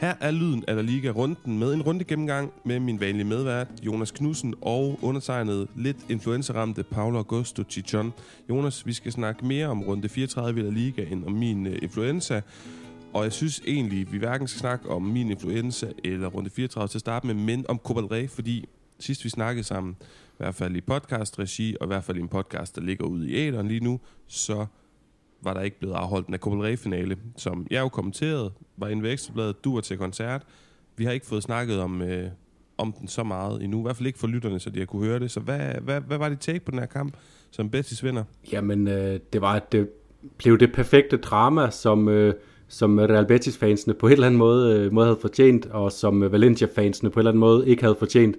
Her er lyden af La Liga runden med en runde gennemgang med min vanlige medvært, Jonas Knudsen, og undertegnet lidt influenceramte Paolo Augusto Chichon. Jonas, vi skal snakke mere om runde 34 i La Liga end om min øh, influenza. Og jeg synes egentlig, vi hverken skal snakke om min influenza eller runde 34 til at starte med, men om Copa del Rey, fordi sidst vi snakkede sammen, i hvert fald i podcast-regi, og i hvert fald i en podcast, der ligger ude i æderen lige nu, så var der ikke blevet afholdt en Copa del Rey-finale, som jeg jo kommenterede, var inde ved Ekstrabladet, du var til koncert. Vi har ikke fået snakket om, øh, om den så meget endnu, i hvert fald ikke for lytterne, så de har kunne høre det. Så hvad, hvad, hvad var dit take på den her kamp, som Betis vinder? Jamen, øh, det var det blev det perfekte drama, som, øh, som Real Betis-fansene på en eller anden måde, øh, måde havde fortjent, og som Valencia-fansene på en eller anden måde ikke havde fortjent.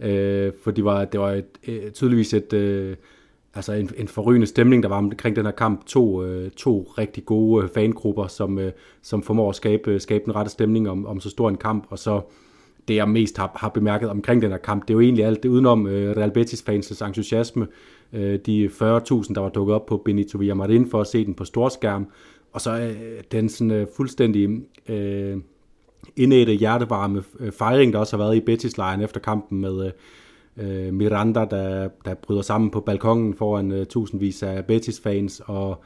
Øh, for det var, det var et, øh, tydeligvis et... Øh, altså en, en forrygende stemning, der var omkring den her kamp. To, øh, to rigtig gode øh, fangrupper, som, øh, som formår at skabe, øh, skabe den rette stemning om, om så stor en kamp. Og så det, jeg mest har, har bemærket omkring den her kamp, det er jo egentlig alt det udenom øh, Real Betis-fansens entusiasme. Øh, de 40.000, der var dukket op på Benito Villamarin for at se den på storskærm. Og så øh, den sådan øh, fuldstændig... Øh, indætte hjertevarme øh, fejring, der også har været i Betis-lejren efter kampen med, øh, øh, Miranda, der, der bryder sammen på balkongen foran øh, tusindvis af Betis-fans, og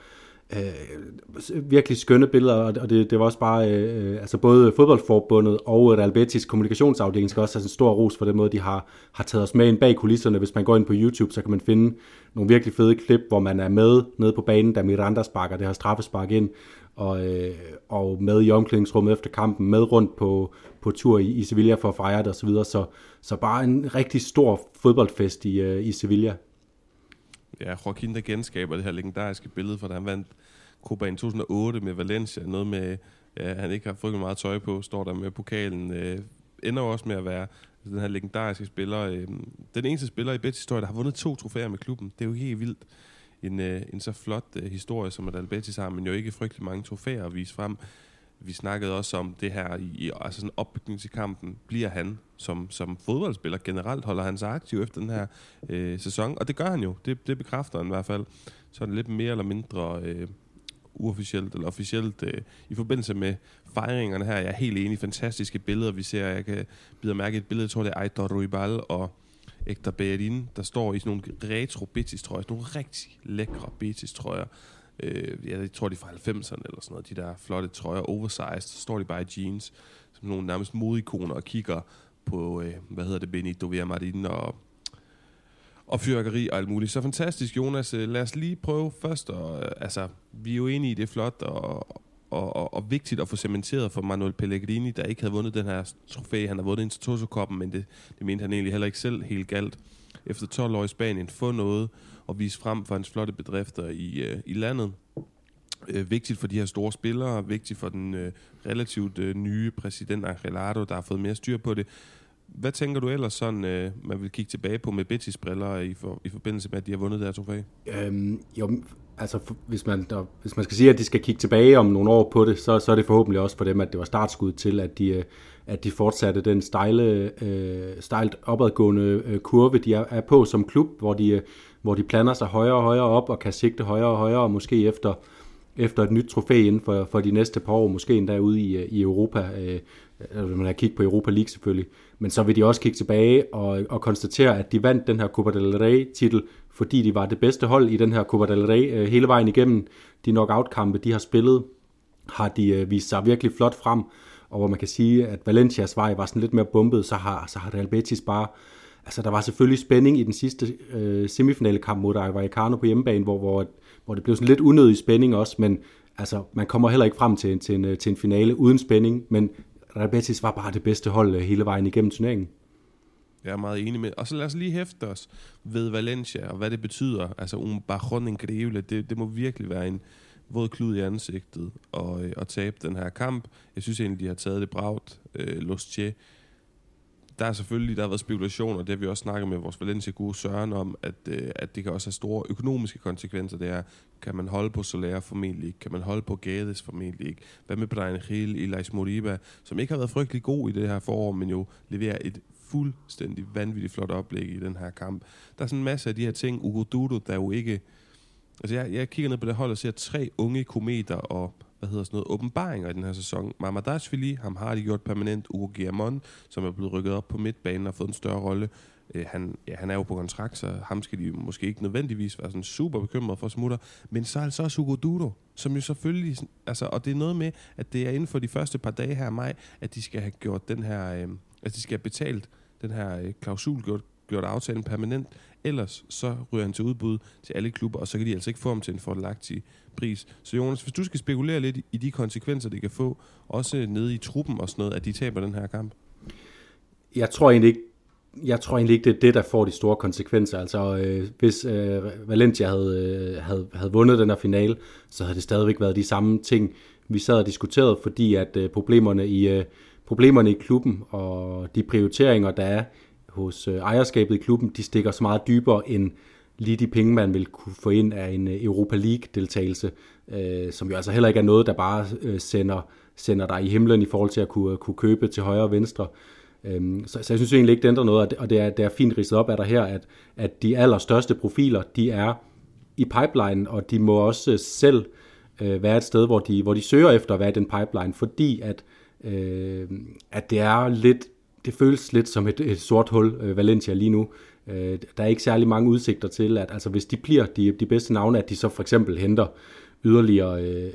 øh, virkelig skønne billeder, og det, det var også bare, øh, altså både fodboldforbundet og Real Betis kommunikationsafdeling skal også have en stor ros for den måde, de har, har taget os med ind bag kulisserne. Hvis man går ind på YouTube, så kan man finde nogle virkelig fede klip, hvor man er med nede på banen, da Miranda sparker det her straffespark ind, og, øh, og med i omklædningsrummet efter kampen, med rundt på, på tur i, i Sevilla for at fejre det osv., så, så, så bare en rigtig stor fodboldfest i, øh, i Sevilla. Ja, Joaquin der genskaber det her legendariske billede, for da han vandt Copa i 2008 med Valencia, noget med, ja, han ikke har fået meget tøj på, står der med pokalen, øh, ender også med at være den her legendariske spiller, øh, den eneste spiller i Betis historie, der har vundet to trofæer med klubben. Det er jo helt vildt en, øh, en så flot øh, historie, som at Betis har, men jo ikke frygtelig mange trofæer at vise frem. Vi snakkede også om det her, i, altså sådan opbygning til kampen, bliver han som, som fodboldspiller generelt, holder han sig aktiv efter den her øh, sæson, og det gør han jo, det, det bekræfter han i hvert fald. Så er det lidt mere eller mindre øh, uofficielt eller officielt øh, i forbindelse med fejringerne her. Jeg er helt enig, fantastiske billeder, vi ser. Jeg kan bide mærke et billede, jeg tror det er Aitor Ruibal og ægte Berlin, der står i sådan nogle retro Betis trøjer, sådan nogle rigtig lækre Betis trøjer. Øh, jeg tror, de er fra 90'erne eller sådan noget, de der flotte trøjer, oversized, så står de bare i jeans, som nogle nærmest modikoner og kigger på, øh, hvad hedder det, Benito Villamarin og, og fyrkeri og alt muligt. Så fantastisk, Jonas. Øh, lad os lige prøve først, og, altså, vi er jo enige i, det er flot, og, og, og, og vigtigt at få cementeret for Manuel Pellegrini, der ikke havde vundet den her trofæ. Han har vundet Intertoto-koppen, men det, det mente han egentlig heller ikke selv helt galt. Efter 12 år i Spanien, få noget og vise frem for hans flotte bedrifter i, øh, i landet. Øh, vigtigt for de her store spillere, vigtigt for den øh, relativt øh, nye præsident Angelado, der har fået mere styr på det. Hvad tænker du ellers sådan, øh, man vil kigge tilbage på med Betis briller i, for, i forbindelse med, at de har vundet det her trofæ? Øhm, jo, altså hvis man, der, hvis man skal sige, at de skal kigge tilbage om nogle år på det, så, så er det forhåbentlig også for dem, at det var startskud til, at de, øh, at de fortsatte den stejle, øh, stejlt opadgående øh, kurve, de er, er på som klub, hvor de, øh, hvor de planer sig højere og højere op og kan sigte højere og højere, og måske efter, efter et nyt trofæ inden for, for de næste par år, måske endda ude i, øh, i Europa, øh, Øh, man har kigget på Europa League selvfølgelig, men så vil de også kigge tilbage og, og konstatere, at de vandt den her Copa del Rey-titel, fordi de var det bedste hold i den her Copa del Rey øh, hele vejen igennem. De knockout-kampe, de har spillet, har de øh, vist sig virkelig flot frem, og hvor man kan sige, at Valencias vej var sådan lidt mere bumpet, så har, så har Real Betis bare altså der var selvfølgelig spænding i den sidste øh, semifinale kamp mod Rayo Vallecano på hjemmebane, hvor, hvor, hvor det blev sådan lidt unødig spænding også, men altså man kommer heller ikke frem til, til, en, øh, til en finale uden spænding, men Real Betis var bare det bedste hold øh, hele vejen igennem turneringen. Jeg er meget enig med. Og så lad os lige hæfte os ved Valencia, og hvad det betyder. Altså, un bajon increíble. Det, det må virkelig være en våd klud i ansigtet og, og øh, at tabe den her kamp. Jeg synes egentlig, de har taget det bragt. Øh, Los der er selvfølgelig der har været spekulationer, det har vi også snakket med vores Valencia gode Søren om, at, øh, at det kan også have store økonomiske konsekvenser. Det er, kan man holde på Soler formentlig ikke? Kan man holde på Gades formentlig ikke? Hvad med Brian Hill, Elias Moriba, som ikke har været frygtelig god i det her forår, men jo leverer et fuldstændig vanvittigt flot oplæg i den her kamp. Der er sådan en masse af de her ting. Ugo Dudo, der jo ikke... Altså jeg, jeg kigger ned på det hold og ser tre unge kometer og hvad hedder sådan noget, åbenbaringer i den her sæson. Mamadashvili, ham har de gjort permanent. Ugo Guillamon, som er blevet rykket op på midtbanen og fået en større rolle. Øh, han, ja, han er jo på kontrakt, så ham skal de måske ikke nødvendigvis være sådan super bekymret for smutter. Men så er altså også Hugo Dudo, som jo selvfølgelig... Altså, og det er noget med, at det er inden for de første par dage her i maj, at de skal have gjort den her... Øh, altså, de skal have betalt den her øh, klausul, gjort, gjort aftalen permanent. Ellers så ryger han til udbud til alle klubber, og så kan de altså ikke få ham til en fordelagtig pris. Så Jonas, hvis du skal spekulere lidt i de konsekvenser, det kan få, også nede i truppen og sådan noget, at de taber den her kamp? Jeg tror egentlig ikke, jeg tror egentlig ikke, det er det, der får de store konsekvenser. Altså, øh, hvis øh, Valencia havde, øh, havde, havde vundet den her finale, så havde det stadigvæk været de samme ting, vi sad og diskuterede, fordi at øh, problemerne, i, øh, problemerne i klubben og de prioriteringer, der er hos øh, ejerskabet i klubben, de stikker så meget dybere end lige de penge, man vil kunne få ind af en Europa League-deltagelse, øh, som jo altså heller ikke er noget, der bare øh, sender, sender dig i himlen i forhold til at kunne, kunne købe til højre og venstre. Øhm, så, så jeg synes egentlig ikke, det ændrer noget, og det er, det er fint ridset op af der her, at, at de allerstørste profiler, de er i pipeline, og de må også øh, selv øh, være et sted, hvor de, hvor de søger efter at være i den pipeline, fordi at, øh, at det er lidt, det føles lidt som et, et sort hul, øh, Valencia lige nu. Øh, der er ikke særlig mange udsigter til, at altså, hvis de bliver de, de bedste navne, at de så for eksempel henter yderligere øh,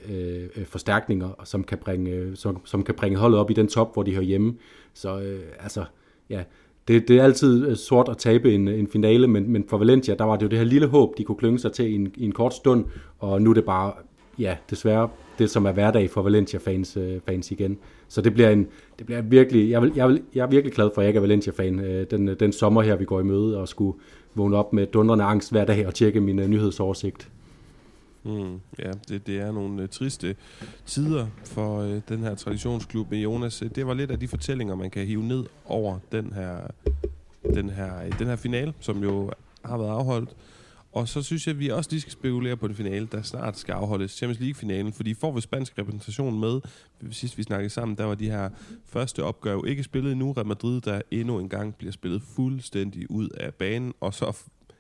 øh, forstærkninger, som kan, bringe, øh, som, som kan bringe holdet op i den top, hvor de hører hjemme. Så øh, altså, ja, det, det er altid øh, sort at tabe en, en finale, men, men for Valencia, der var det jo det her lille håb, de kunne klynge sig til i en, i en kort stund, og nu er det bare, ja, desværre det, som er hverdag for Valencia-fans øh, fans igen. Så det bliver en, det bliver virkelig, jeg, vil, jeg, vil, jeg er virkelig glad for, at jeg ikke er Valencia-fan øh, den, øh, den sommer her, vi går i møde, og skulle vågne op med dundrende angst hver dag og tjekke min øh, nyhedsoversigt. Mm, ja, det, det er nogle uh, triste tider for uh, den her traditionsklub. med Jonas, det var lidt af de fortællinger, man kan hive ned over den her, den her, den her finale, som jo har været afholdt. Og så synes jeg, at vi også lige skal spekulere på den finale, der snart skal afholdes, Champions League-finalen, fordi får vi spansk repræsentation med, sidst vi snakkede sammen, der var de her første opgør jo ikke spillet endnu. Real Madrid, der endnu en gang bliver spillet fuldstændig ud af banen, og så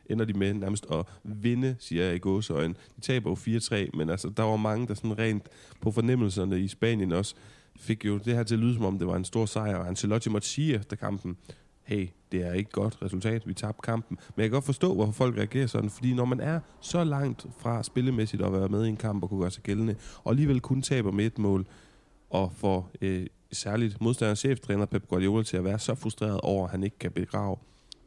ender de med nærmest at vinde, siger jeg i gåsøjne. De taber jo 4-3, men altså, der var mange, der sådan rent på fornemmelserne i Spanien også, fik jo det her til at lyde, som om det var en stor sejr, og Ancelotti måtte sige efter kampen, hey, det er ikke godt resultat, vi tabte kampen. Men jeg kan godt forstå, hvorfor folk reagerer sådan, fordi når man er så langt fra spillemæssigt at være med i en kamp og kunne gøre sig gældende, og alligevel kun taber med et mål, og får øh, særligt modstanderens cheftræner Pep Guardiola til at være så frustreret over, at han ikke kan begrave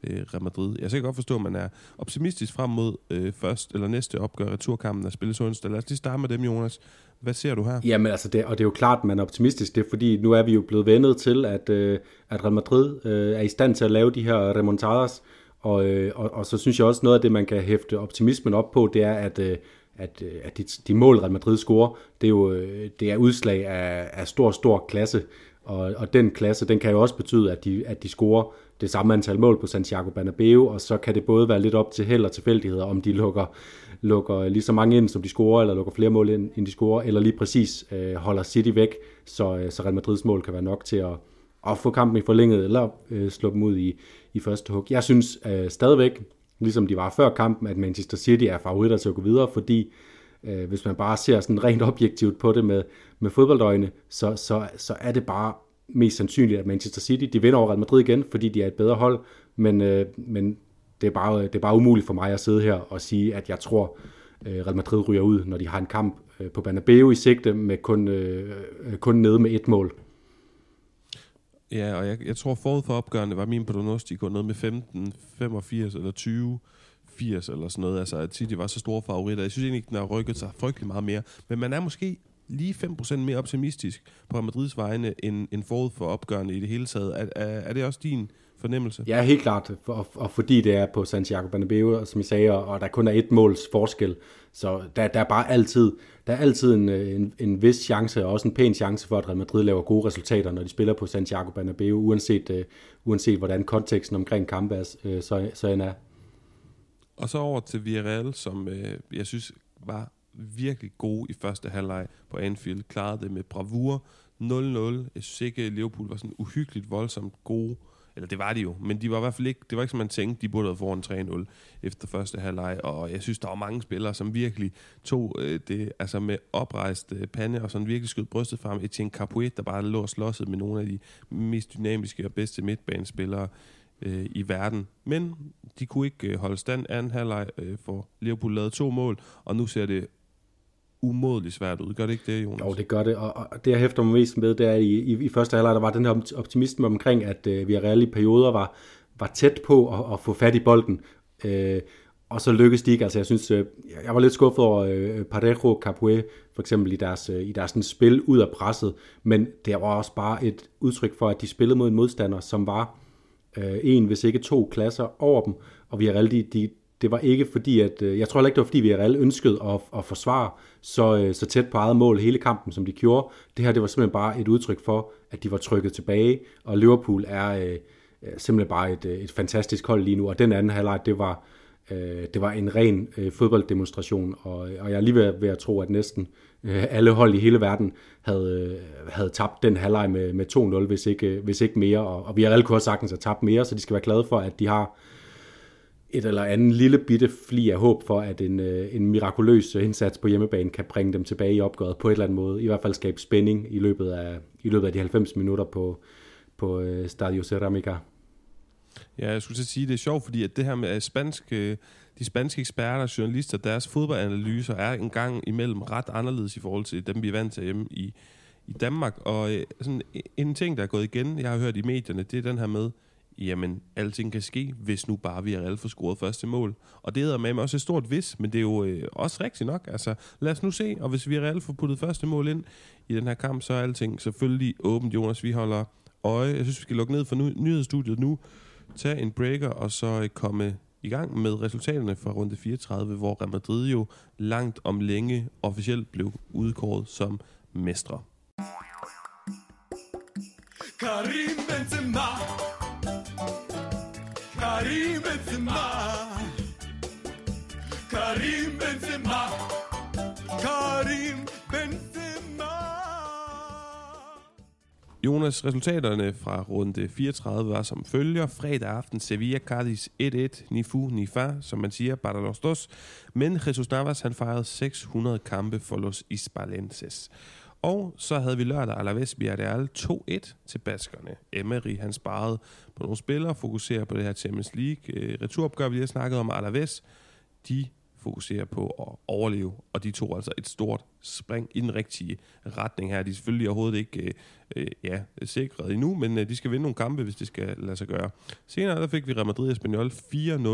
øh, Real Madrid. Jeg kan godt forstå, at man er optimistisk frem mod øh, først eller næste opgør returkampen, der spilles onsdag. Lad os lige starte med dem, Jonas. Hvad ser du her? Jamen altså, det, og det er jo klart, at man er optimistisk. Det er fordi, nu er vi jo blevet vendet til, at, øh, at Real Madrid øh, er i stand til at lave de her remontadas. Og, øh, og, og så synes jeg også, noget af det, man kan hæfte optimismen op på, det er, at, øh, at, øh, at de, de mål, Real Madrid scorer, det er jo øh, det er udslag af, af stor, stor klasse. Og, og den klasse, den kan jo også betyde, at de, at de scorer det samme antal mål på Santiago Bernabeu, og så kan det både være lidt op til held og tilfældigheder, om de lukker, lukker lige så mange ind, som de scorer, eller lukker flere mål ind, end de scorer, eller lige præcis øh, holder City væk, så, øh, så Real Madrids mål kan være nok til at, at få kampen i forlænget, eller øh, slå dem ud i, i første hug. Jeg synes øh, stadigvæk, ligesom de var før kampen, at Manchester City er favoritter til at gå videre, fordi øh, hvis man bare ser sådan rent objektivt på det med, med fodboldøjne, så, så, så er det bare mest sandsynligt, at Manchester City de vinder over Real Madrid igen, fordi de er et bedre hold, men, øh, men det, er bare, det er bare umuligt for mig at sidde her og sige, at jeg tror, øh, Real Madrid ryger ud, når de har en kamp øh, på Bernabeu i sigte med kun, øh, kun nede med et mål. Ja, og jeg, jeg tror forud for opgørende var min prognostik ned med 15, 85 eller 20 80 eller sådan noget. Altså, at City var så store favoritter. Jeg synes egentlig ikke, den har rykket sig frygtelig meget mere. Men man er måske lige 5% mere optimistisk på Madrids vegne end, end forud for opgørende i det hele taget. Er, er, er det også din fornemmelse? Ja, helt klart. Og, og fordi det er på Santiago Bernabeu, som I sagde, og der kun er et måls forskel. Så der, der er bare altid, der er altid en, en, en vis chance, og også en pæn chance for, at Real Madrid laver gode resultater, når de spiller på Santiago Bernabeu, uanset, uh, uanset hvordan konteksten omkring kampen er, uh, så, så end er. Og så over til Villarreal, som uh, jeg synes var virkelig gode i første halvleg på Anfield. Klarede det med bravur. 0-0. Jeg synes ikke, Liverpool var sådan uhyggeligt voldsomt gode eller det var de jo, men de var i hvert fald ikke, det var ikke som man tænkte, de burde have foran 3-0 efter første halvleg, og jeg synes, der var mange spillere, som virkelig tog øh, det, altså med oprejst øh, pande, og sådan virkelig skød brystet frem. Etienne Capuet, der bare lå og slåsset med nogle af de mest dynamiske og bedste midtbanespillere øh, i verden. Men de kunne ikke øh, holde stand anden halvleg, øh, for Liverpool lavede to mål, og nu ser det umådeligt svært ud. Gør det ikke det, Jonas? Jo, det gør det, og, og det jeg hæfter mig mest med, det er, i, i, i første halvleg, der var den her optimisme omkring, at øh, vi reelt i perioder var, var tæt på at, at få fat i bolden, øh, og så lykkedes de ikke. Altså, jeg synes, øh, jeg var lidt skuffet over øh, Parejo Capoe, for eksempel i deres, øh, i deres sådan, spil ud af presset, men det var også bare et udtryk for, at de spillede mod en modstander, som var øh, en, hvis ikke to klasser over dem, og vi har de, de, det var ikke fordi, at, øh, jeg tror heller ikke, det var fordi, vi alle ønskede at, at forsvare så, øh, så tæt på eget mål hele kampen, som de gjorde. Det her, det var simpelthen bare et udtryk for, at de var trykket tilbage, og Liverpool er øh, simpelthen bare et, øh, et fantastisk hold lige nu, og den anden halvleg, det var, øh, det var en ren øh, fodbolddemonstration, og, og jeg er lige ved, ved at tro, at næsten øh, alle hold i hele verden havde, havde tabt den halvleg med, med 2-0, hvis ikke, hvis ikke mere, og, og vi har alle kunne sagtens have tabt mere, så de skal være glade for, at de har et eller andet lille bitte fli af håb for, at en, øh, en mirakuløs indsats på hjemmebane kan bringe dem tilbage i opgøret på et eller andet måde. I hvert fald skabe spænding i løbet af, i løbet af de 90 minutter på, på øh, Stadio Ceramica. Ja, jeg skulle sige, det er sjovt, fordi at det her med spansk, øh, de spanske eksperter og journalister, deres fodboldanalyser er en gang imellem ret anderledes i forhold til dem, vi er vant til hjemme i, i Danmark. Og sådan en ting, der er gået igen, jeg har hørt i medierne, det er den her med, jamen, alting kan ske, hvis nu bare vi er alle for scoret første mål. Og det hedder med også et stort vis, men det er jo øh, også rigtigt nok. Altså, lad os nu se, og hvis vi er får puttet første mål ind i den her kamp, så er alting selvfølgelig åbent, Jonas. Vi holder øje. Jeg synes, vi skal lukke ned for nu, nyhedsstudiet nu, tage en breaker, og så øh, komme i gang med resultaterne fra runde 34, hvor Real Madrid jo langt om længe officielt blev udkåret som mestre. Karim Benzema Karim Benzema Karim Benzema Karim Benzema Jonas, resultaterne fra runde 34 var som følger. Fredag aften Sevilla Cardis 1-1, Nifu Nifa, som man siger, para los dos. Men Jesus Navas han fejrede 600 kampe for Los Hispalenses. Og så havde vi lørdag Alaves Villarreal 2-1 til baskerne. Emery han sparede på nogle spillere, fokuserer på det her Champions League øh, returopgør, vi lige har snakket om. Alaves, de fokuserer på at overleve, og de tog altså et stort spring i den rigtige retning her. De er selvfølgelig overhovedet ikke øh, øh, ja, sikret endnu, men øh, de skal vinde nogle kampe, hvis det skal lade sig gøre. Senere der fik vi Real Madrid og Espanyol 4-0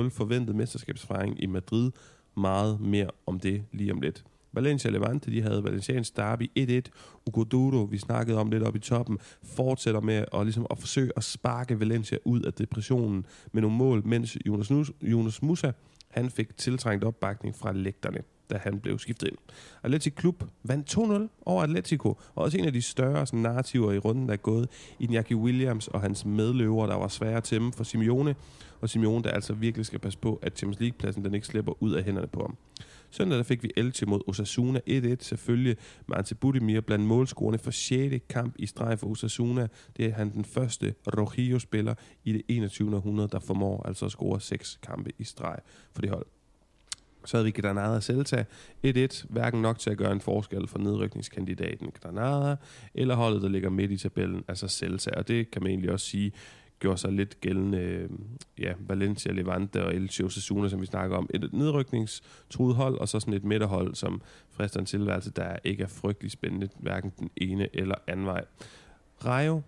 forventet mesterskabsfejring i Madrid. Meget mere om det lige om lidt. Valencia Levante, de havde Valencians derby 1-1. Ugoduro, vi snakkede om lidt op i toppen, fortsætter med at, ligesom at forsøge at sparke Valencia ud af depressionen med nogle mål, mens Jonas, Nus, Jonas Musa, han fik tiltrængt opbakning fra lægterne da han blev skiftet ind. Atletic Klub vandt 2-0 over Atletico, og også en af de større sådan, narrativer i runden, der er gået. Iñaki Williams og hans medløver, der var svære til dem for Simeone, og Simeone, der altså virkelig skal passe på, at Champions League-pladsen den ikke slipper ud af hænderne på ham. Søndag der fik vi Elche mod Osasuna 1-1, selvfølgelig Martin Budimir blandt målscorerne for 6. kamp i streg for Osasuna. Det er han den første Rojillo-spiller i det 21. århundrede, der formår altså at score 6 kampe i streg for det hold. Så havde vi Granada og Celta 1-1, hverken nok til at gøre en forskel for nedrykningskandidaten Granada, eller holdet, der ligger midt i tabellen, altså Celta. Og det kan man egentlig også sige, gjorde sig lidt gældende, øh, ja, Valencia, Levante og Elche Osasuna, som vi snakker om. Et nedrykningstruet hold, og så sådan et midterhold, som frister en tilværelse, der ikke er frygtelig spændende, hverken den ene eller anden vej. Rayo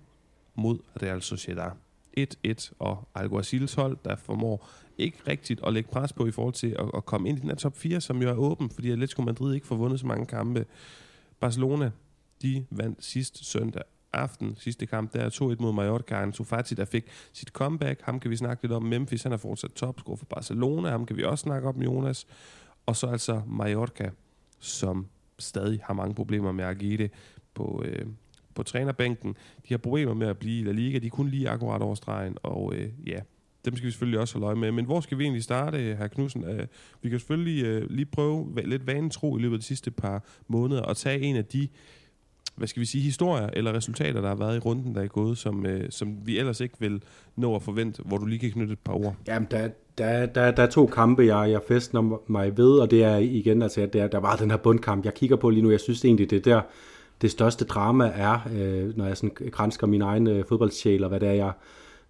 mod Real Sociedad. 1-1, og Alguacils hold, der formår ikke rigtigt at lægge pres på i forhold til at, at komme ind i den her top 4, som jo er åben, fordi Atletico Madrid ikke får vundet så mange kampe. Barcelona, de vandt sidst søndag aften, sidste kamp, der er 2-1 mod Mallorca. Ansu Fati, der fik sit comeback. Ham kan vi snakke lidt om. Memphis, han er fortsat topscorer for Barcelona. Ham kan vi også snakke om, Jonas. Og så altså Mallorca, som stadig har mange problemer med at på, øh, på trænerbænken. De har problemer med at blive i La Liga. De er kun lige akkurat over stregen, og øh, ja, dem skal vi selvfølgelig også holde øje med. Men hvor skal vi egentlig starte, øh, her Knudsen? Øh, vi kan selvfølgelig øh, lige prøve lidt vanetro i løbet af de sidste par måneder og tage en af de hvad skal vi sige, historier eller resultater, der har været i runden, der er gået, som, øh, som vi ellers ikke vil nå at forvente, hvor du lige kan knytte et par ord? Jamen, der, der, der, der er to kampe, jeg, jeg festner mig ved, og det er igen, altså, der, der var den her bundkamp, jeg kigger på lige nu. Jeg synes egentlig, det der, det største drama er, øh, når jeg sådan grænsker min egen øh, fodboldsjæl, og hvad det er, jeg,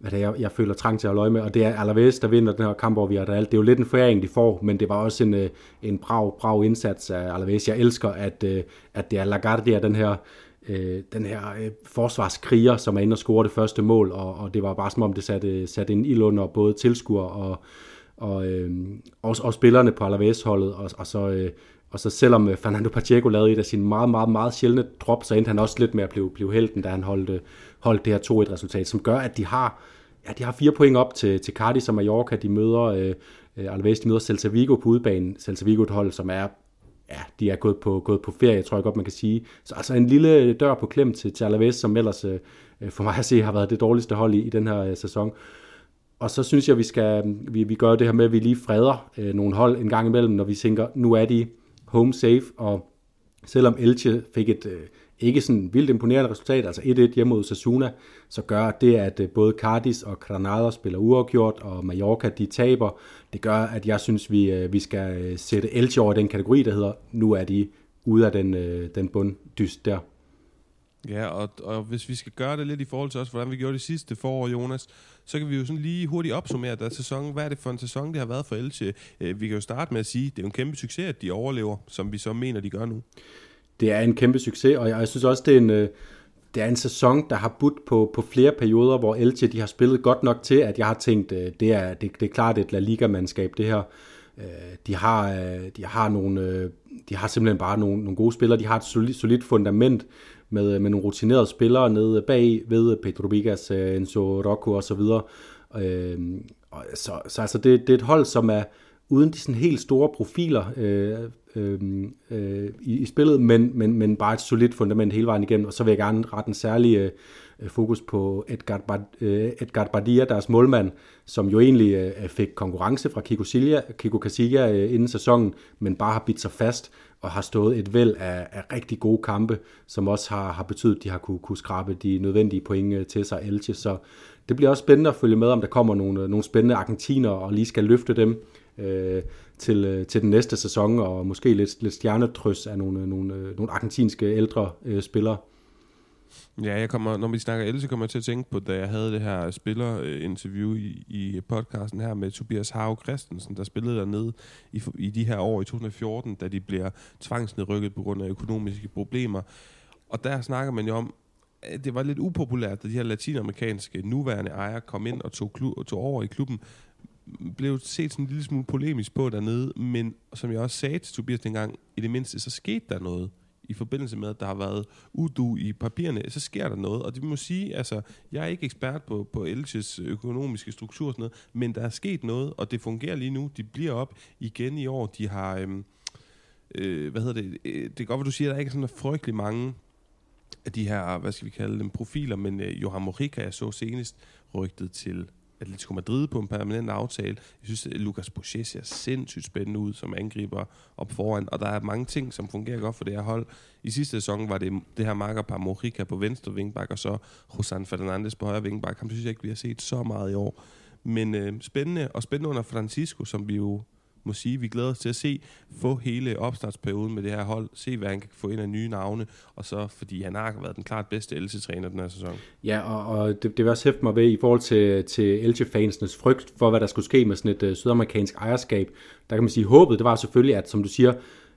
hvad det er, jeg, jeg føler trang til at løje med, og det er Alaves, der vinder den her kamp over Villarreal. Det er jo lidt en foræring, de får, men det var også en, øh, en brav, brav indsats af Alaves. Jeg elsker, at, øh, at det er Lagardia, den her øh, den her øh, forsvarskriger, som er inde og score det første mål, og, og det var bare som om, det satte, satte en ild under både tilskuer og, og, øh, og, og spillerne på Alaves-holdet, og, og så... Øh, og så selvom øh, Fernando Pacheco lavede et af sine meget, meget, meget sjældne drop, så endte han også lidt med at blive, blive helten, da han holdt, øh, holdt det her 2-1-resultat, som gør, at de har, ja, de har fire point op til, til Cardiff og Mallorca. De møder øh, øh, Alves, de møder Celta Vigo på udbanen. Celta Vigo et hold, som er ja, de er gået på, gået på ferie, tror jeg godt, man kan sige. Så altså en lille dør på klem til, til Alaves, som ellers øh, for mig at se har været det dårligste hold i, i den her øh, sæson. Og så synes jeg, vi skal vi, vi gør det her med, at vi lige freder øh, nogle hold en gang imellem, når vi tænker, nu er de home safe, og selvom Elche fik et øh, ikke sådan vildt imponerende resultat, altså 1-1 hjemme mod Sasuna, så gør det, at øh, både Cardis og Granada spiller uafgjort, og Mallorca de taber. Det gør, at jeg synes, vi, øh, vi skal øh, sætte Elche over den kategori, der hedder, nu er de ude af den, den bunddyst der. Ja, og, og hvis vi skal gøre det lidt i forhold til os, hvordan vi gjorde det sidste forår, Jonas, så kan vi jo sådan lige hurtigt opsummere der sæson. Hvad er det for en sæson, det har været for Elche? Øh, vi kan jo starte med at sige, at det er en kæmpe succes, at de overlever, som vi så mener, de gør nu det er en kæmpe succes, og jeg, synes også, det er en, øh, det er en sæson, der har budt på, på flere perioder, hvor Elche de har spillet godt nok til, at jeg har tænkt, øh, det er, det, det er klart et La Liga-mandskab, det her. De har, de har nogle, de har simpelthen bare nogle, nogle gode spillere, de har et solidt, solidt fundament med, øh, med nogle rutinerede spillere nede bag ved øh, Pedro Vigas, øh, Enzo Rocco og så videre. Øhm, så, så altså det, det er et hold, som er uden de sådan helt store profiler, øh, øh, øh, i, i spillet, men, men, men bare et solidt fundament hele vejen igennem. Og så vil jeg gerne rette en særlig øh, fokus på Edgar, Bad, øh, Edgar Badia, deres målmand, som jo egentlig øh, fik konkurrence fra Kiko, Silja, Kiko Casilla øh, inden sæsonen, men bare har bidt sig fast og har stået et væld af, af rigtig gode kampe, som også har, har betydet, at de har kunne, kunne skrabe de nødvendige point øh, til sig Elche. Så det bliver også spændende at følge med, om der kommer nogle, nogle spændende argentiner og lige skal løfte dem øh, til, øh, til den næste sæson, og måske lidt, lidt stjernetrøs af nogle, øh, nogle, nogle argentinske ældre øh, spillere. Ja, jeg kommer, når vi snakker el, så kommer jeg til at tænke på, da jeg havde det her spillerinterview i, i podcasten her med Tobias Hav Christensen, der spillede dernede i, i de her år i 2014, da de bliver tvangsnedrykket på grund af økonomiske problemer. Og der snakker man jo om, at det var lidt upopulært, da de her latinamerikanske nuværende ejere kom ind og tog, klu- tog over i klubben, blev set sådan en lille smule polemisk på dernede, men som jeg også sagde til Tobias dengang, i det mindste, så skete der noget i forbindelse med, at der har været udu i papirerne, så sker der noget. Og det må sige, altså, jeg er ikke ekspert på, på Elches økonomiske struktur og sådan noget, men der er sket noget, og det fungerer lige nu. De bliver op igen i år. De har, øhm, øh, hvad hedder det, øh, det er godt, hvad du siger, der er ikke sådan frygtelig mange af de her, hvad skal vi kalde dem, profiler, men øh, Johan Morika, jeg så senest, rygtet til Atletico Madrid på en permanent aftale. Jeg synes, at Lucas Boucher ser sindssygt spændende ud som angriber op foran, og der er mange ting, som fungerer godt for det her hold. I sidste sæson var det det her markerpar Morica på venstre vingbak, og så Josan Fernandes på højre vingbak. Ham synes jeg ikke, vi har set så meget i år. Men øh, spændende, og spændende under Francisco, som vi jo må sige, vi glæder os til at se, få hele opstartsperioden med det her hold, se hvad han kan få ind af nye navne, og så fordi han har været den klart bedste Elche-træner den her sæson. Ja, og, og det, det vil også hæfte mig ved i forhold til, til Elche-fansenes frygt for, hvad der skulle ske med sådan et øh, sydamerikansk ejerskab. Der kan man sige, håbet, det var selvfølgelig, at som du siger,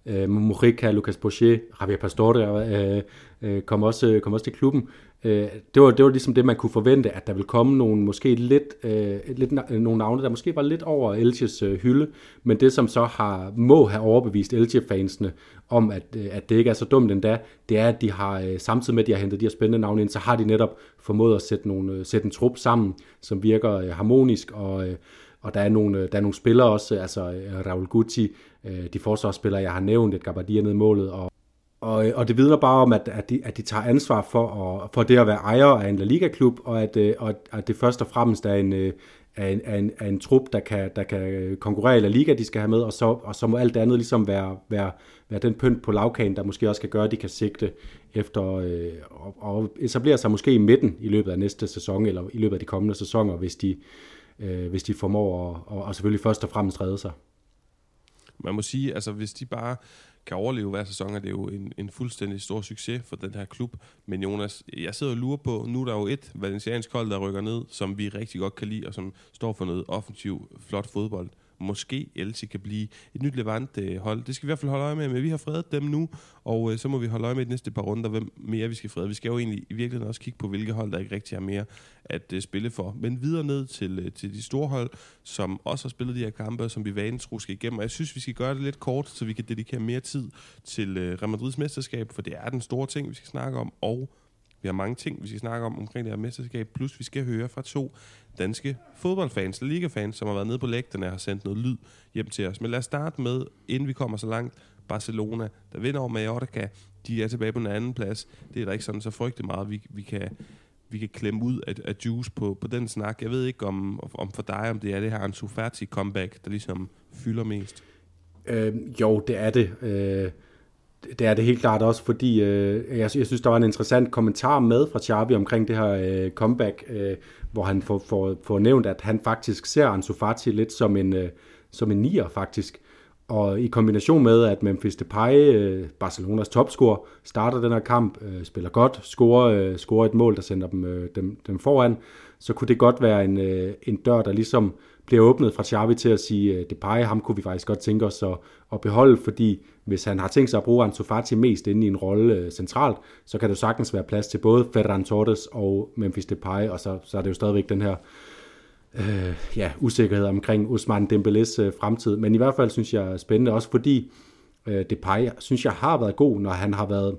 øh, Mojica, Lucas Boucher, Javier Pastore øh, øh, kom, også, øh, kom også til klubben. Øh, det, var, det var ligesom det, man kunne forvente, at der ville komme nogle, måske lidt, øh, lidt, nogle navne, der måske var lidt over Elches øh, hylde, men det, som så har, må have overbevist Elche-fansene om, at, øh, at det ikke er så dumt endda, det er, at de har, øh, samtidig med, at de har hentet de her spændende navne ind, så har de netop formået at sætte, nogle, øh, sætte en trup sammen, som virker øh, harmonisk, og, øh, og der er nogle, øh, der er nogle spillere også, altså øh, Raul Guti, øh, de forsvarsspillere, jeg har nævnt, et Gabardia ned i målet, og og, og det vidner bare om, at, at, de, at de tager ansvar for, at, for det at være ejer af en La Liga-klub, og at, øh, og at det først og fremmest er en, øh, er en, er en, er en trup, der kan, der kan konkurrere i La Liga, de skal have med, og så, og så må alt det andet ligesom være, være, være den pynt på lavkagen, der måske også kan gøre, at de kan sigte efter øh, og, og etablere sig måske i midten i løbet af næste sæson, eller i løbet af de kommende sæsoner, hvis de, øh, hvis de formår at, og, og selvfølgelig først og fremmest redde sig. Man må sige, altså hvis de bare kan overleve hver sæson, er det jo en, en fuldstændig stor succes for den her klub. Men Jonas, jeg sidder og lurer på, nu er der jo et valenciansk hold, der rykker ned, som vi rigtig godt kan lide, og som står for noget offensiv, flot fodbold måske Elche kan blive et nyt Levante-hold. Det skal vi i hvert fald holde øje med, men vi har fredet dem nu, og øh, så må vi holde øje med de næste par runder, hvem mere vi skal frede. Vi skal jo egentlig i virkeligheden også kigge på, hvilke hold, der ikke rigtig har mere at øh, spille for. Men videre ned til, øh, til de store hold, som også har spillet de her kampe, som vi vanen tro skal igennem. Og jeg synes, vi skal gøre det lidt kort, så vi kan dedikere mere tid til øh, Real Madrids mesterskab, for det er den store ting, vi skal snakke om, og vi har mange ting, vi skal snakke om omkring det her mesterskab, plus vi skal høre fra to danske fodboldfans, ligafans, som har været nede på lægterne og har sendt noget lyd hjem til os. Men lad os starte med, inden vi kommer så langt, Barcelona, der vinder over Mallorca. De er tilbage på en anden plads. Det er der ikke sådan så frygtelig meget, vi, vi kan vi kan klemme ud af, af juice på, på den snak. Jeg ved ikke om, om for dig, om det er det her Ansu Fati comeback, der ligesom fylder mest. Øh, jo, det er det. Øh, det er det helt klart også, fordi øh, jeg, jeg synes, der var en interessant kommentar med fra Xavi omkring det her øh, comeback, øh, hvor han får, får, får nævnt, at han faktisk ser Ansu Fati lidt som en, øh, som en nier faktisk. Og i kombination med, at Memphis Depay, øh, Barcelonas topscorer, starter den her kamp, øh, spiller godt, scorer, øh, scorer et mål, der sender dem, øh, dem, dem foran, så kunne det godt være en, øh, en dør, der ligesom bliver åbnet fra Xavi til at sige, at Depay, ham kunne vi faktisk godt tænke os at, at beholde, fordi hvis han har tænkt sig at bruge Ansu Fati mest inde i en rolle øh, centralt, så kan det jo sagtens være plads til både Ferran Torres og Memphis Depay, og så, så er det jo stadigvæk den her øh, ja, usikkerhed omkring Usman Dembélés øh, fremtid. Men i hvert fald synes jeg er spændende, også fordi øh, Depay synes jeg har været god, når han har været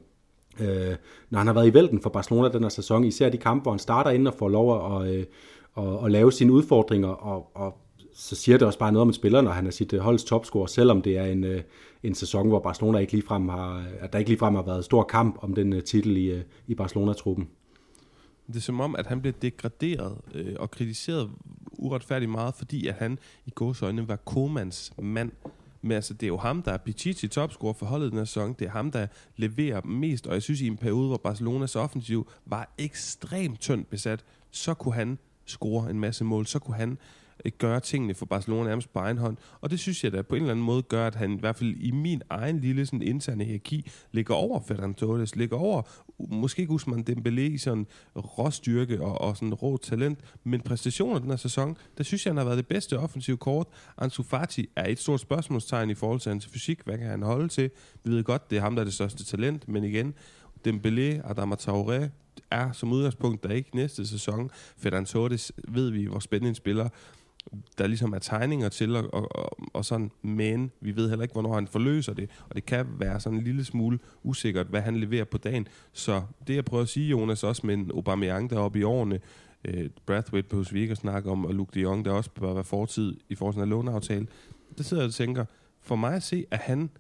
øh, når han har været i vælten for Barcelona den her sæson, især de kampe, hvor han starter ind og får lov at, øh, og, at lave sine udfordringer, og, og så siger det også bare noget om en spiller, når han er sit øh, holds topscorer, selvom det er en, øh, en sæson, hvor Barcelona ikke ligefrem har, at der ikke ligefrem har været stor kamp om den øh, titel i, i Barcelona-truppen. Det er som om, at han blev degraderet øh, og kritiseret uretfærdigt meget, fordi at han i gåsøjne var Komans mand. Men altså, det er jo ham, der er Pichichi topscorer for holdet den her sæson. Det er ham, der leverer mest. Og jeg synes, i en periode, hvor Barcelonas offensiv var ekstremt tyndt besat, så kunne han score en masse mål. Så kunne han øh, gøre tingene for Barcelona nærmest på egen hånd. Og det synes jeg da på en eller anden måde gør, at han i hvert fald i min egen lille sådan, interne hierarki ligger over Ferran Torres, ligger over måske Guzman Dembélé i sådan råstyrke og, og sådan rå talent, men præstationer den her sæson, der synes jeg, han har været det bedste offensive kort. Ansu Fati er et stort spørgsmålstegn i forhold til hans fysik. Hvad kan han holde til? Vi ved godt, det er ham, der er det største talent, men igen, Dembélé, Adama Traoré, er som udgangspunkt der ikke næste sæson. Ferdinand Torres ved vi, hvor spændende en spiller der ligesom er tegninger til, og, og, og, og sådan, men vi ved heller ikke, hvornår han forløser det, og det kan være sådan en lille smule usikkert, hvad han leverer på dagen. Så det jeg prøver at sige, Jonas, også med en Aubameyang deroppe i årene, øh, Brathwaite på vi ikke snakke om, og Luke de Jong, der også bør være fortid i forhold til en låneaftale, der sidder jeg og tænker, for mig at se, at han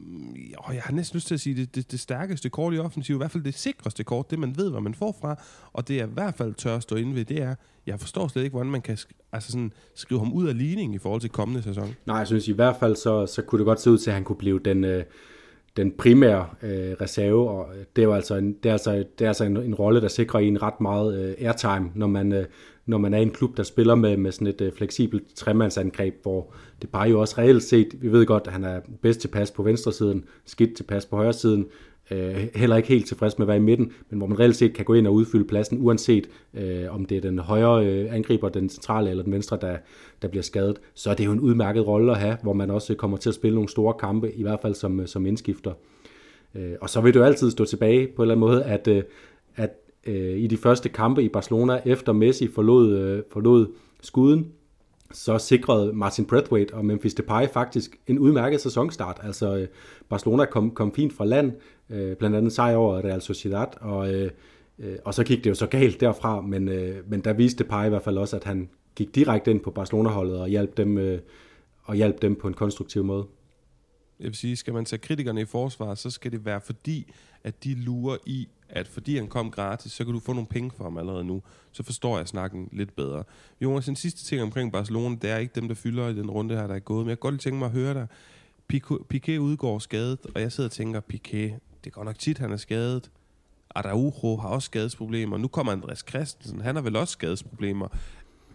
Mm, og jeg har næsten lyst til at sige, det, det, det stærkeste kort i offensiv, i hvert fald det sikreste kort, det man ved, hvad man får fra, og det er i hvert fald tør at stå inde ved, det er, jeg forstår slet ikke, hvordan man kan altså sådan, skrive ham ud af ligningen i forhold til kommende sæson. Nej, jeg synes i hvert fald, så, så kunne det godt se ud til, at han kunne blive den, øh, den primære øh, reserve, og det er jo altså en, det er altså, det er altså en, en rolle, der sikrer en ret meget øh, airtime, når man, øh, når man er en klub, der spiller med, med sådan et øh, fleksibelt tremandsangreb, hvor det bare jo også reelt set, vi ved godt, at han er bedst tilpas på venstre siden, skidt tilpas på højre siden, øh, heller ikke helt tilfreds med at være i midten, men hvor man reelt set kan gå ind og udfylde pladsen, uanset øh, om det er den højre øh, angriber, den centrale eller den venstre, der, der bliver skadet, så er det jo en udmærket rolle at have, hvor man også kommer til at spille nogle store kampe, i hvert fald som, øh, som indskifter. Øh, og så vil du altid stå tilbage på en eller anden måde, at, øh, at øh, i de første kampe i Barcelona, efter Messi forlod, øh, forlod skuden, så sikrede Martin Brathwaite og Memphis Depay faktisk en udmærket sæsonstart. Altså øh, Barcelona kom, kom fint fra land, øh, blandt andet sejr over Real Sociedad, og, øh, øh, og så gik det jo så galt derfra, men, øh, men der viste Depay i hvert fald også, at han gik direkte ind på Barcelona-holdet og hjalp dem, øh, og hjalp dem på en konstruktiv måde. jeg vil sige, skal man tage kritikerne i forsvar, så skal det være fordi, at de lurer i, at fordi han kom gratis, så kan du få nogle penge for ham allerede nu. Så forstår jeg snakken lidt bedre. Jonas, den sidste ting omkring Barcelona, det er ikke dem, der fylder i den runde her, der er gået. Men jeg kan godt lige tænke mig at høre dig. Piqué udgår skadet, og jeg sidder og tænker, Piqué, det går nok tit, han er skadet. Araujo har også skadesproblemer. Nu kommer Andreas Christensen, han har vel også skadesproblemer.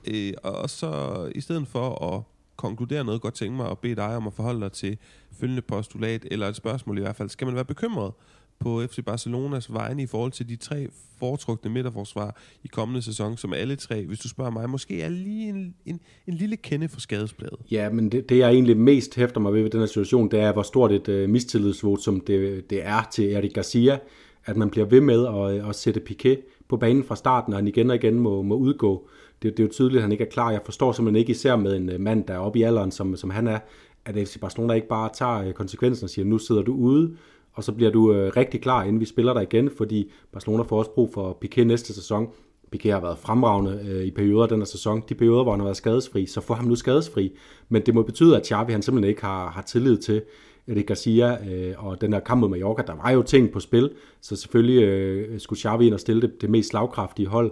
Øh, og så i stedet for at konkludere noget, godt tænke mig at bede dig om at forholde dig til følgende postulat, eller et spørgsmål i hvert fald. Skal man være bekymret på FC Barcelonas vegne i forhold til de tre foretrukne midterforsvar i kommende sæson, som alle tre, hvis du spørger mig, måske er lige en, en, en lille kende for skadespladet. Ja, men det, det jeg egentlig mest hæfter mig ved ved den her situation, det er, hvor stort et øh, mistillidsvot, som det, det er til Erik Garcia, at man bliver ved med at, øh, at sætte Piquet på banen fra starten, og han igen og igen må, må udgå. Det, det er jo tydeligt, at han ikke er klar. Jeg forstår simpelthen ikke, især med en øh, mand, der er oppe i alderen, som, som han er, at FC Barcelona ikke bare tager øh, konsekvensen og siger, nu sidder du ude, og så bliver du øh, rigtig klar, inden vi spiller dig igen, fordi Barcelona får også brug for Piqué næste sæson. Piqué har været fremragende øh, i perioder den her sæson. De perioder, hvor han har været skadesfri, så får ham nu skadesfri. Men det må betyde, at Xavi han simpelthen ikke har, har tillid til Eric Garcia øh, og den her kamp mod Mallorca. Der var jo ting på spil, så selvfølgelig øh, skulle Xavi ind og stille det, det mest slagkraftige hold.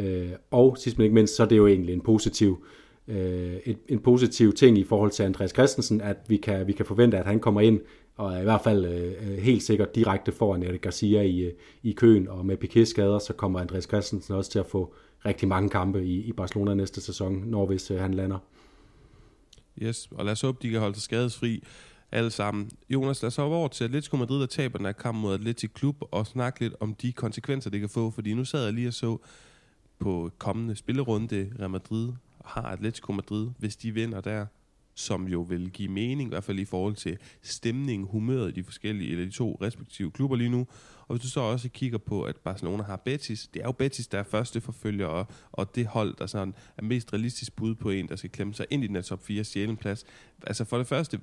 Øh, og sidst men ikke mindst, så er det jo egentlig en positiv øh, et, en positiv ting i forhold til Andreas Christensen, at vi kan, vi kan forvente, at han kommer ind og er i hvert fald øh, øh helt sikkert direkte foran Eric Garcia i, øh, i køen, og med Piquet skader, så kommer Andreas Christensen også til at få rigtig mange kampe i, i Barcelona næste sæson, når hvis øh, han lander. Yes, og lad os håbe, de kan holde sig skadesfri alle sammen. Jonas, lad os hoppe over til Atletico Madrid, der taber den her kamp mod Atletic Klub, og snakke lidt om de konsekvenser, det kan få, fordi nu sad jeg lige og så på kommende spillerunde, Real Madrid har Atletico Madrid, hvis de vinder der, som jo vil give mening, i hvert fald i forhold til stemning, humøret i de forskellige, eller de to respektive klubber lige nu. Og hvis du så også kigger på, at Barcelona har Betis, det er jo Betis, der er første forfølger, og, og det hold, der sådan er mest realistisk bud på en, der skal klemme sig ind i den her top 4 sjælen plads. Altså for det første,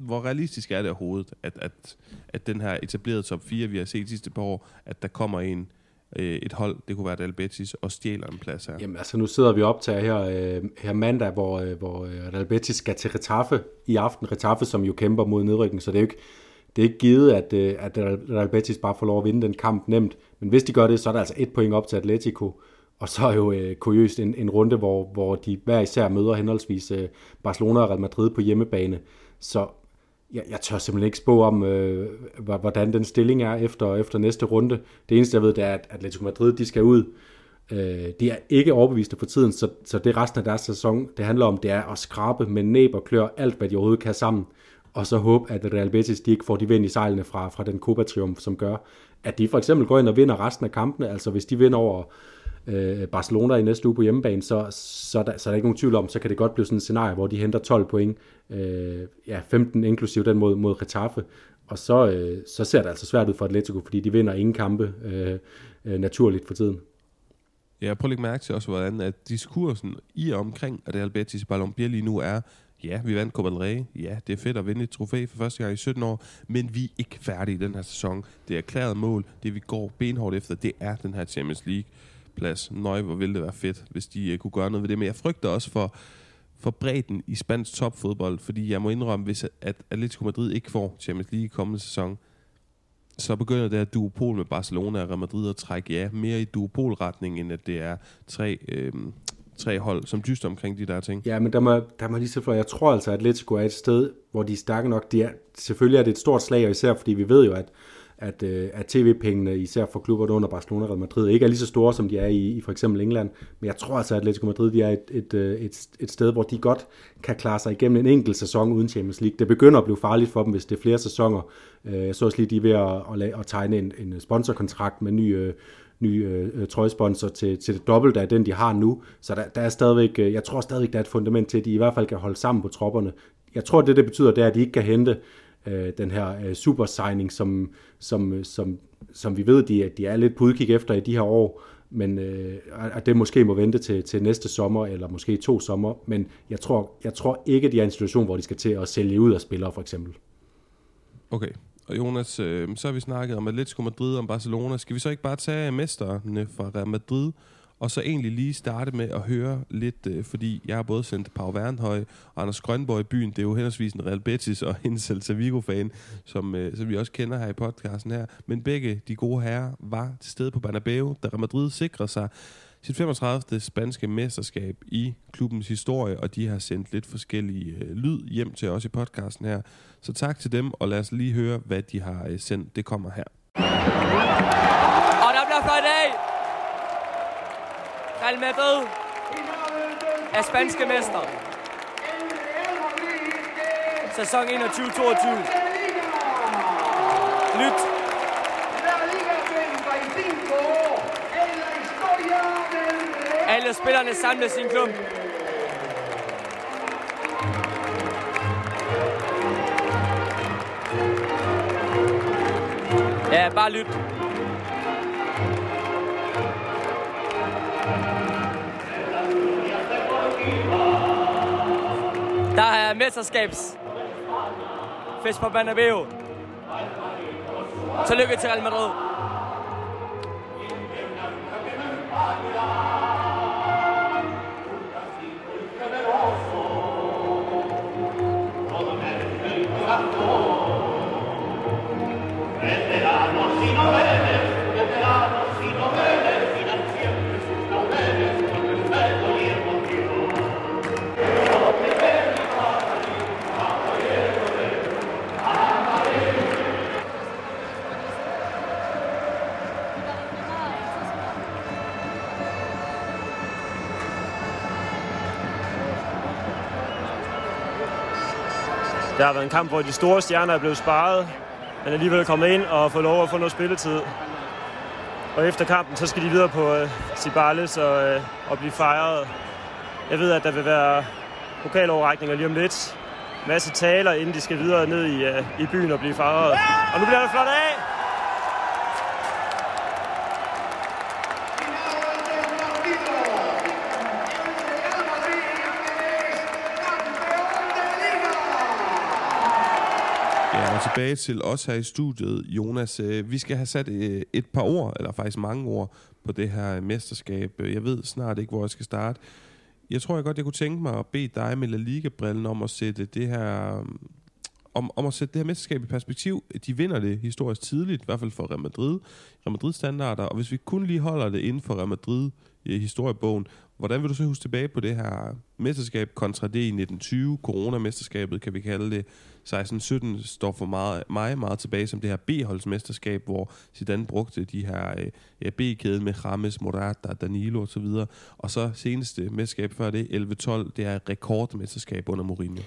hvor realistisk er det overhovedet, at, at, at den her etablerede top 4, vi har set de sidste par år, at der kommer en, øh, et hold, det kunne være Real Betis, og stjæler en plads her? Jamen altså, nu sidder vi op til her, øh, her mandag, hvor, øh, hvor øh, Real Betis skal til Retaffe i aften. Retaffe, som jo kæmper mod nedrykning, så det er jo ikke, det er ikke givet, at, øh, at Real Betis bare får lov at vinde den kamp nemt. Men hvis de gør det, så er der altså et point op til Atletico, og så er jo øh, kuriøst en, en runde, hvor, hvor de hver især møder henholdsvis øh, Barcelona og Real Madrid på hjemmebane. Så jeg, jeg tør simpelthen ikke spå om, øh, hvordan den stilling er efter, efter næste runde. Det eneste, jeg ved, det er, at Atletico Madrid de skal ud. Øh, de er ikke overbeviste for tiden, så, så det resten af deres sæson, det handler om, det er at skrabe med næb og klør alt, hvad de overhovedet kan sammen. Og så håbe, at Real Betis de ikke får de vind i sejlene fra, fra den Copa-triumf, som gør, at de for eksempel går ind og vinder resten af kampene. Altså hvis de vinder over øh, Barcelona i næste uge på hjemmebane, så, så, der, så er der ikke nogen tvivl om, så kan det godt blive sådan et scenarie, hvor de henter 12 point, øh, ja, 15 inklusive den mod, mod Getafe, og så, øh, så ser det altså svært ud for Atletico, fordi de vinder ingen kampe øh, øh, naturligt for tiden. Ja, prøv at lægge mærke til også, hvordan at diskursen i og omkring at Albertis Betis Ballon lige nu er, ja, vi vandt Copa del Rey, ja, det er fedt at vinde et trofæ for første gang i 17 år, men vi er ikke færdige i den her sæson. Det er erklæret mål, det vi går benhårdt efter, det er den her Champions League plads. Nøj, hvor ville det være fedt, hvis de uh, kunne gøre noget ved det. Men jeg frygter også for, for bredden i spansk topfodbold, fordi jeg må indrømme, hvis at Atletico Madrid ikke får Champions League i kommende sæson, så begynder det at duopol med Barcelona og Real Madrid at trække ja, mere i duopolretning, end at det er tre, øh, tre hold, som dyster omkring de der ting. Ja, men der må, der må lige så for, jeg tror altså, at Atletico er et sted, hvor de er stærke nok. De er, selvfølgelig er det et stort slag, og især fordi vi ved jo, at at, øh, at tv-pengene, især for klubber under Barcelona og Real Madrid, ikke er lige så store, som de er i, i for eksempel England. Men jeg tror altså, at Atletico Madrid de er et, et, øh, et, et sted, hvor de godt kan klare sig igennem en enkelt sæson uden Champions League. Det begynder at blive farligt for dem, hvis det er flere sæsoner. Øh, jeg så også lige, de er ved at, at, at tegne en, en sponsorkontrakt med ny, øh, ny øh, trøjesponsor til, til det dobbelte af den, de har nu. Så der, der er stadigvæk, øh, jeg tror stadigvæk, der er et fundament til, at de i hvert fald kan holde sammen på tropperne. Jeg tror, det det betyder, det er, at de ikke kan hente øh, den her øh, super signing, som, som, øh, som, som vi ved, de, de er lidt på udkig efter i de her år, men øh, at det måske må vente til, til næste sommer, eller måske to sommer, men jeg tror, jeg tror ikke, de er en situation, hvor de skal til at sælge ud af spillere, for eksempel. Okay, og Jonas, øh, så har vi snakket om Atletico Madrid og om Barcelona. Skal vi så ikke bare tage mesterne fra Real Madrid og så egentlig lige starte med at høre lidt, øh, fordi jeg har både sendt Pau Wernhøj og Anders Grønborg i byen. Det er jo henholdsvis en Real Betis og en Celta Vigo-fan, som, øh, som vi også kender her i podcasten her. Men begge de gode herrer var til stede på Bernabeu, da Real Madrid sikrede sig sit 35. spanske mesterskab i klubbens historie, og de har sendt lidt forskellige øh, lyd hjem til os i podcasten her. Så tak til dem, og lad os lige høre, hvad de har øh, sendt. Det kommer her. Og der bliver fløjt af. Real Madrid er spanske mester. Sæson 21-22. Lyt. Alle spillerne samles i en klub. Ja, bare lyt. Er mesterskabsfest på Bernabeu. Tillykke til Real Madrid. Det har været en kamp, hvor de store stjerner er blevet sparet, men alligevel kommet ind og fået lov at få noget spilletid. Og efter kampen, så skal de videre på uh, Cibales og, øh, og blive fejret. Jeg ved, at der vil være pokaloverrækninger lige om lidt. Masse taler, inden de skal videre ned i, øh, i byen og blive fejret. Og nu bliver det flot af! Tilbage til os her i studiet, Jonas. Øh, vi skal have sat øh, et par ord, eller faktisk mange ord, på det her mesterskab. Øh, jeg ved snart ikke, hvor jeg skal starte. Jeg tror jeg godt, jeg kunne tænke mig at bede dig med La Liga-brillen om at sætte det her om, om at sætte det her mesterskab i perspektiv. De vinder det historisk tidligt, i hvert fald for Real Madrid. Real Madrid-standarder, og hvis vi kun lige holder det inden for Real Madrid i historiebogen, hvordan vil du så huske tilbage på det her mesterskab kontra det i 1920, coronamesterskabet, kan vi kalde det. 16-17 står for meget, meget, meget tilbage som det her B-holdsmesterskab, hvor Zidane brugte de her øh, ja, B-kæde med Rames, Morata, Danilo osv. Og så seneste mesterskab før det, 11-12, det er rekordmesterskab under Mourinho.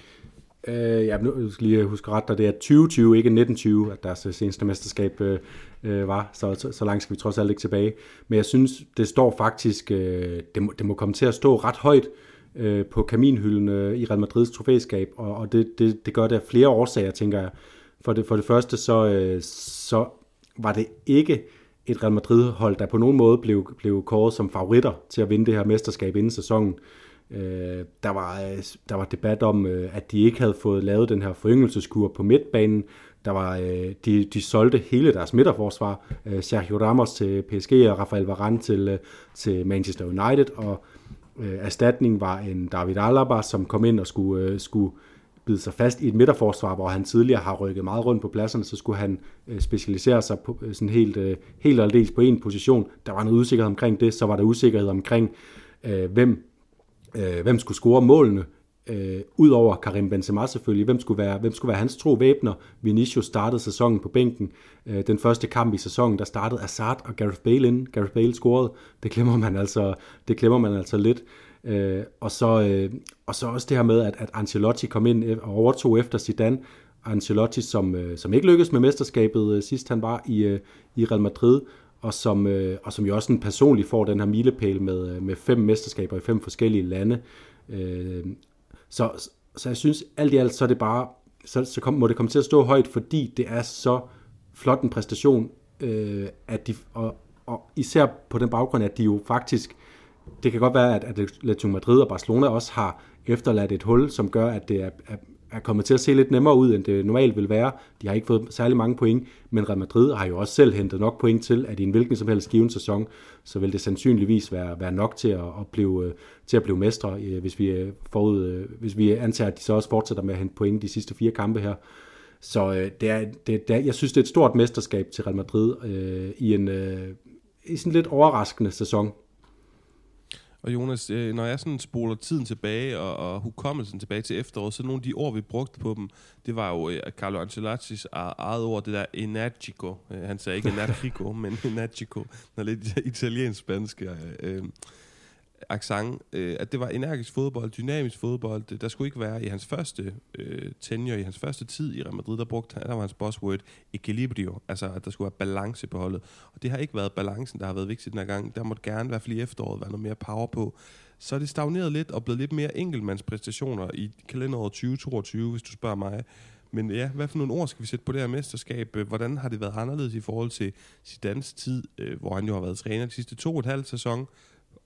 Øh, ja, nu skal lige huske ret, at det er 2020, ikke 1920, at deres øh, seneste mesterskab øh, øh, var, så, så, så langt skal vi trods alt ikke tilbage. Men jeg synes, det står faktisk, øh, det, må, det må komme til at stå ret højt øh, på kaminhylden øh, i Real Madrids trofæskab, og, og det, det, det gør det af flere årsager, tænker jeg. For det, for det første, så, øh, så var det ikke et Real Madrid-hold, der på nogen måde blev, blev kåret som favoritter til at vinde det her mesterskab inden sæsonen. Øh, Øh, der, var, der var debat om, øh, at de ikke havde fået lavet den her foryngelseskur på midtbanen. Der var, øh, de, de solgte hele deres midterforsvar. Sergio Ramos til PSG og Rafael Varane til, til Manchester United. Og øh, erstatningen var en David Alaba, som kom ind og skulle, øh, skulle bide sig fast i et midterforsvar, hvor han tidligere har rykket meget rundt på pladserne, så skulle han øh, specialisere sig på, sådan helt, øh, helt og aldeles på en position. Der var noget usikkerhed omkring det, så var der usikkerhed omkring, øh, hvem øh, hvem skulle score målene, øh, Udover Karim Benzema selvfølgelig, hvem skulle være, hvem skulle være hans tro væbner. Vinicius startede sæsonen på bænken. Øh, den første kamp i sæsonen, der startede Assad og Gareth Bale ind. Gareth Bale scorede. Det glemmer man altså, det glemmer man altså lidt. Øh, og, så, øh, og så også det her med, at, at Ancelotti kom ind og overtog efter Zidane. Ancelotti, som, øh, som ikke lykkedes med mesterskabet øh, sidst han var i, øh, i Real Madrid, og som, øh, og som jo også sådan personligt får den her milepæl med, øh, med fem mesterskaber i fem forskellige lande. Øh, så, så jeg synes, alt i alt, så er det bare, så, så kom, må det komme til at stå højt, fordi det er så flot en præstation, øh, at de, og, og især på den baggrund, at de jo faktisk, det kan godt være, at, at Atletico Madrid og Barcelona også har efterladt et hul, som gør, at det er, er, er kommet til at se lidt nemmere ud, end det normalt vil være. De har ikke fået særlig mange point, men Real Madrid har jo også selv hentet nok point til, at i en hvilken som helst given sæson, så vil det sandsynligvis være, være nok til at, at, blive, øh, til at blive mestre, øh, hvis vi, øh, forud, hvis vi antager, at de så også fortsætter med at hente point de sidste fire kampe her. Så det er, det, det er, jeg synes, det er et stort mesterskab til Real Madrid øh, i en øh, i sådan lidt overraskende sæson. Og Jonas, øh, når jeg sådan spoler tiden tilbage og, og hukommelsen tilbage til efteråret, så nogle af de ord, vi brugte på dem, det var jo øh, Carlo Ancelottis eget ord, det der energico. Øh, han sagde ikke energico, men energico. Når lidt italiensk-spansk. Øh, accent, øh, at det var energisk fodbold, dynamisk fodbold. Der skulle ikke være i hans første øh, tenure, i hans første tid i Real Madrid, der brugte han, der var hans buzzword equilibrio, altså at der skulle være balance på holdet. Og det har ikke været balancen, der har været vigtig den her gang. Der måtte gerne, i hvert fald i efteråret, være noget mere power på. Så er det stagneret lidt og blevet lidt mere enkeltmandspræstationer i kalenderåret 2022, hvis du spørger mig. Men ja, hvad for nogle ord skal vi sætte på det her mesterskab? Øh, hvordan har det været anderledes i forhold til Zidanes tid, øh, hvor han jo har været træner de sidste to og et halvt sæson?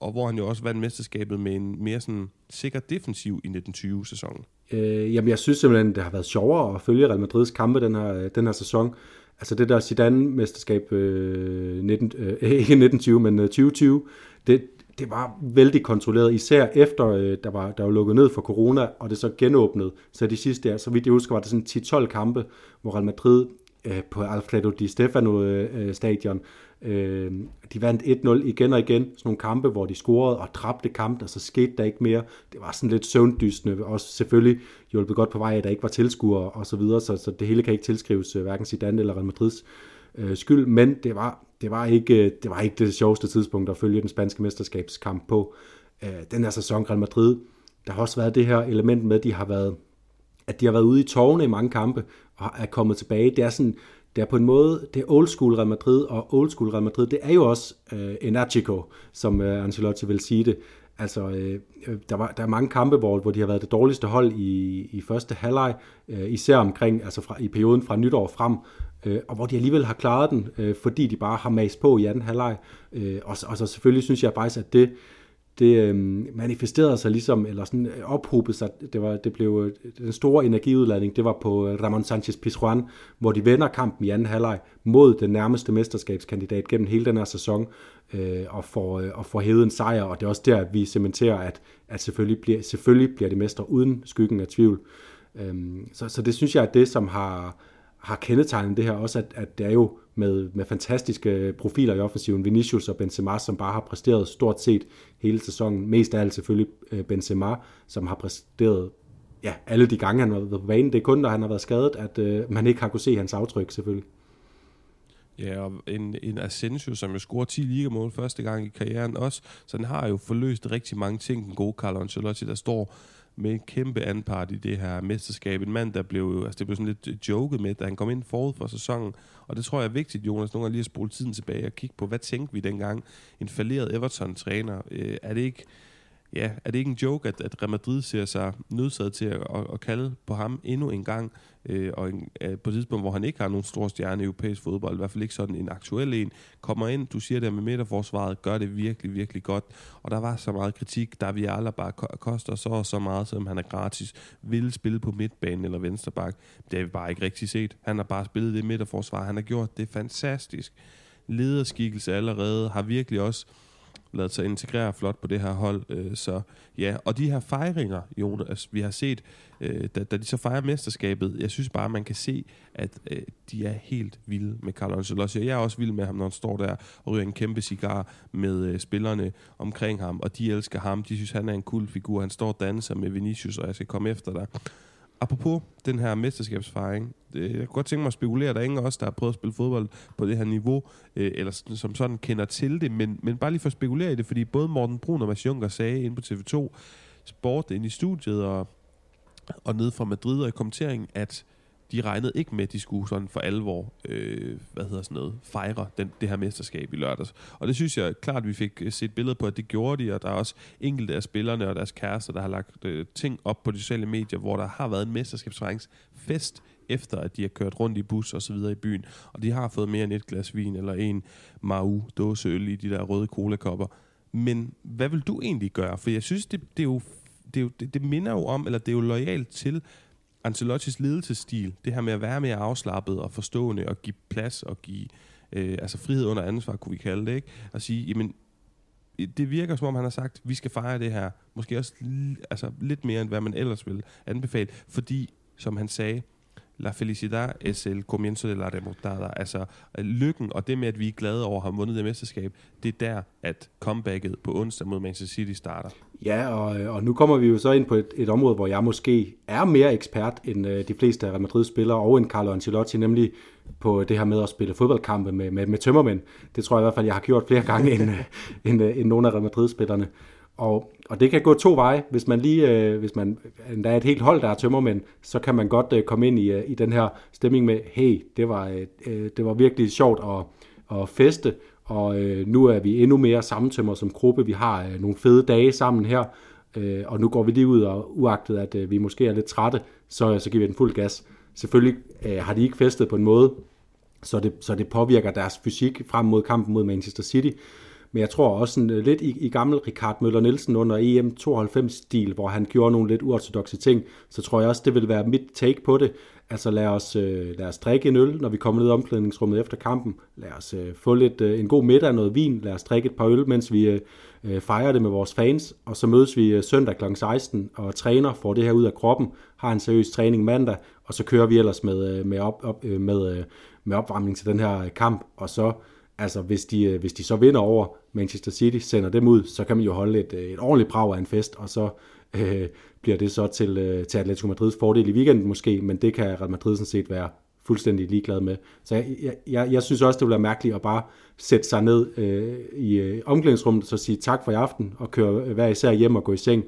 Og hvor han jo også vandt mesterskabet med en mere sådan sikker defensiv i 1920-sæsonen. Øh, jamen, jeg synes simpelthen, det har været sjovere at følge Real Madrids kampe den her, øh, den her sæson. Altså det der Zidane-mesterskab, øh, 19, øh, ikke 1920, men øh, 2020, det, det var vældig kontrolleret, især efter øh, der, var, der var lukket ned for corona, og det så genåbnede. Så de sidste, ja, så vidt jeg husker, var det sådan 10-12 kampe, hvor Real Madrid øh, på Alfredo Di Stefano øh, øh stadion Øh, de vandt 1-0 igen og igen, sådan nogle kampe, hvor de scorede og trabte kampen, og så skete der ikke mere. Det var sådan lidt søvndysende, også selvfølgelig hjulpet godt på vej, at der ikke var tilskuere og så videre, så, så det hele kan ikke tilskrives øh, hverken Zidane eller Real Madrids øh, skyld, men det var, det, var ikke, øh, det var ikke det sjoveste tidspunkt at følge den spanske mesterskabskamp på. Øh, den her sæson Real Madrid, der har også været det her element med, at de har været, at de har været ude i tårne i mange kampe, og er kommet tilbage. Det er sådan, det er på en måde, det er old school Real Madrid, og old school Real Madrid, det er jo også øh, energico, som øh, Ancelotti vil sige det. Altså, øh, øh, der, var, der er mange kampe, hvor, hvor de har været det dårligste hold i, i første halvleg, øh, især omkring, altså fra, i perioden fra nytår frem, øh, og hvor de alligevel har klaret den, øh, fordi de bare har mast på i anden halvleg. Øh, og, og så selvfølgelig synes jeg faktisk, at det, det øh, manifesterede sig ligesom, eller sådan øh, ophobede sig, det, var, det blev øh, den store energiudladning, det var på øh, Ramon Sanchez Pizjuan, hvor de vender kampen i anden halvleg mod den nærmeste mesterskabskandidat gennem hele den her sæson, øh, og, får, øh, og får hævet en sejr, og det er også der, at vi cementerer, at, at selvfølgelig, bliver, selvfølgelig bliver de mestre uden skyggen af tvivl. Øh, så, så det synes jeg er det, som har, har kendetegnet det her også, at, at det er jo med, med fantastiske profiler i offensiven, Vinicius og Benzema, som bare har præsteret stort set hele sæsonen. Mest af alt selvfølgelig øh, Benzema, som har præsteret ja, alle de gange, han har været på banen. Det er kun, når han har været skadet, at øh, man ikke har kunne se hans aftryk selvfølgelig. Ja, og en, en Asensio, som jo scorer 10 ligamål første gang i karrieren også, så den har jo forløst rigtig mange ting, den gode Carlo Ancelotti, der står med en kæmpe anpart i det her mesterskab. En mand, der blev, altså det blev sådan lidt øh, joket med, da han kom ind forud for sæsonen. Og det tror jeg er vigtigt, Jonas, nogle gange lige at spole tiden tilbage og kigge på, hvad tænkte vi dengang? En falderet Everton-træner. Øh, er det ikke ja, er det ikke en joke, at, at Real Madrid ser sig nødsaget til at, at, at kalde på ham endnu en gang, øh, og en, øh, på et tidspunkt, hvor han ikke har nogen stor stjerne i europæisk fodbold, i hvert fald ikke sådan en aktuel en, kommer ind, du siger det med midterforsvaret, gør det virkelig, virkelig godt, og der var så meget kritik, der vi alle bare koster så og så meget, selvom han er gratis, vil spille på midtbanen eller vensterbak, det har vi bare ikke rigtig set. Han har bare spillet det midterforsvar, han har gjort det fantastisk. Lederskikkelse allerede, har virkelig også lavet sig integrere flot på det her hold. Øh, så ja, og de her fejringer, Jonas, vi har set, øh, da, da de så fejrer mesterskabet, jeg synes bare, man kan se, at øh, de er helt vilde med Carlo Ancelotti. Jeg er også vild med ham, når han står der og ryger en kæmpe cigar med øh, spillerne omkring ham, og de elsker ham. De synes, han er en cool figur. Han står og danser med Vinicius, og jeg skal komme efter dig apropos den her mesterskabsfejring, øh, jeg kunne godt tænke mig at spekulere, der er ingen af os, der har prøvet at spille fodbold på det her niveau, øh, eller som sådan kender til det, men, men bare lige for at spekulere i det, fordi både Morten Brun og Mads Juncker sagde ind på TV2 Sport ind i studiet og, og ned fra Madrid og i kommenteringen, at de regnede ikke med, at de skulle sådan for alvor, øh, hvad hedder sådan noget, fejre den, det her mesterskab i lørdags. Og det synes jeg klart, at vi fik øh, set billeder på, at det gjorde de, og der er også enkelte af spillerne og deres kærester, der har lagt øh, ting op på de sociale medier, hvor der har været en mesterskabsfejringsfest, efter at de har kørt rundt i bus og så videre i byen, og de har fået mere end et glas vin eller en Mau dåseøl i de der røde colakopper. Men hvad vil du egentlig gøre? For jeg synes, det, det er jo det, er jo, det, det minder jo om, eller det er jo lojalt til Ancelottis ledelsesstil, det her med at være mere afslappet og forstående og give plads og give øh, altså frihed under ansvar, kunne vi kalde det, ikke? At sige, jamen, det virker som om han har sagt, vi skal fejre det her, måske også altså, lidt mere end hvad man ellers ville anbefale, fordi, som han sagde, La felicidad es el comienzo de la remontada. Altså øh, lykken og det med, at vi er glade over at have vundet det mesterskab, det er der, at comebacket på onsdag mod Manchester City starter. Ja, og, øh, og nu kommer vi jo så ind på et, et område, hvor jeg måske er mere ekspert end øh, de fleste af Real Madrid-spillere, og en Carlo Ancelotti, nemlig på det her med at spille fodboldkampe med, med, med tømmermænd. Det tror jeg i hvert fald, jeg har gjort flere gange end, end, end, end nogle af Real Madrid-spillerne. Og, og det kan gå to veje. Hvis man lige, øh, hvis man, der er et helt hold, der er tømmermænd, så kan man godt øh, komme ind i, øh, i den her stemning med, hey, det var, øh, øh det var virkelig sjovt at, at feste, og øh, nu er vi endnu mere sammentømmer som gruppe. Vi har øh, nogle fede dage sammen her, øh, og nu går vi lige ud, og uagtet at øh, vi måske er lidt trætte, så, så giver vi den fuld gas. Selvfølgelig øh, har de ikke festet på en måde, så det, så det påvirker deres fysik frem mod kampen mod Manchester City. Men jeg tror også sådan, øh, lidt i, i gammel Richard Møller Nielsen under EM 92-stil, hvor han gjorde nogle lidt uortodoxe ting, så tror jeg også, det vil være mit take på det. Altså lad os, øh, lad os drikke en øl, når vi kommer ned i omklædningsrummet efter kampen. Lad os øh, få lidt, øh, en god middag, noget vin. Lad os drikke et par øl, mens vi øh, øh fejrer det med vores fans. Og så mødes vi øh, søndag kl. 16 og træner, får det her ud af kroppen, har en seriøs træning mandag, og så kører vi ellers med, øh, med, op, op, øh, med, øh, med opvarmning til den her kamp. Og så Altså, hvis de, øh, hvis de så vinder over Manchester City, sender dem ud, så kan man jo holde et, øh, et ordentligt brag af en fest, og så øh, bliver det så til, øh, til Atletico Madrids fordel i weekenden måske, men det kan Real Madrid sådan set være fuldstændig ligeglad med. Så jeg, jeg, jeg synes også, det ville være mærkeligt at bare sætte sig ned øh, i øh, omklædningsrummet og så sige tak for i aften, og køre øh, hver især hjem og gå i seng.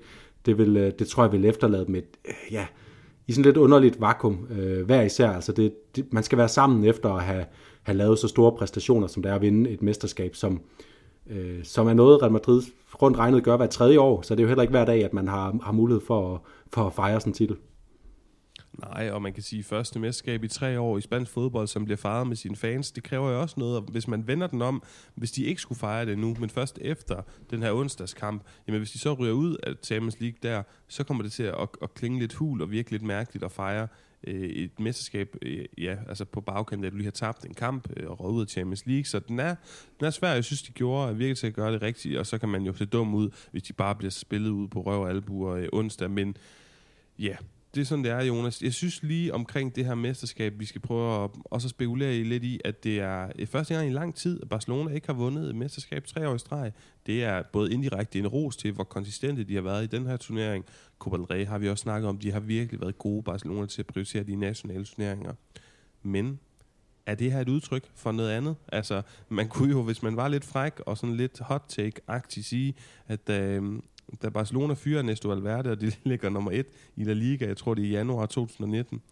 Det, vil, øh, det tror jeg vil efterlade med et, øh, ja, i sådan lidt underligt vakuum øh, hver især. Altså det, det, man skal være sammen efter at have, have lavet så store præstationer, som det er at vinde et mesterskab, som, øh, som er noget, Real Madrid rundt regnet gør hver tredje år, så det er jo heller ikke hver dag, at man har, har mulighed for at, for at fejre sådan en titel. Nej, og man kan sige, første mesterskab i tre år i spansk fodbold, som bliver fejret med sine fans, det kræver jo også noget, Og hvis man vender den om, hvis de ikke skulle fejre det nu, men først efter den her onsdagskamp, jamen hvis de så ryger ud af Champions League der, så kommer det til at, at, at klinge lidt hul og virke lidt mærkeligt at fejre øh, et mesterskab, øh, ja, altså på bagkanten, at du lige har tabt en kamp øh, og røget ud af Champions League, så den er, den er svær. Jeg synes, de gjorde virkelig til at gøre det rigtigt, og så kan man jo se dum ud, hvis de bare bliver spillet ud på røv og albuer øh, onsdag, men ja, det er sådan, det er, Jonas. Jeg synes lige omkring det her mesterskab, vi skal prøve at også spekulere lidt i, at det er eh, første gang i lang tid, at Barcelona ikke har vundet et mesterskab tre år i streg. Det er både indirekte en ros til, hvor konsistente de har været i den her turnering. Copa del Rey har vi også snakket om, de har virkelig været gode Barcelona til at prioritere de nationale turneringer. Men er det her et udtryk for noget andet? Altså, man kunne jo, hvis man var lidt fræk og sådan lidt hot take-agtig sige, at øh, da Barcelona fyrer Ernesto Valverde, og de ligger nummer et i La Liga, jeg tror det er i januar 2019.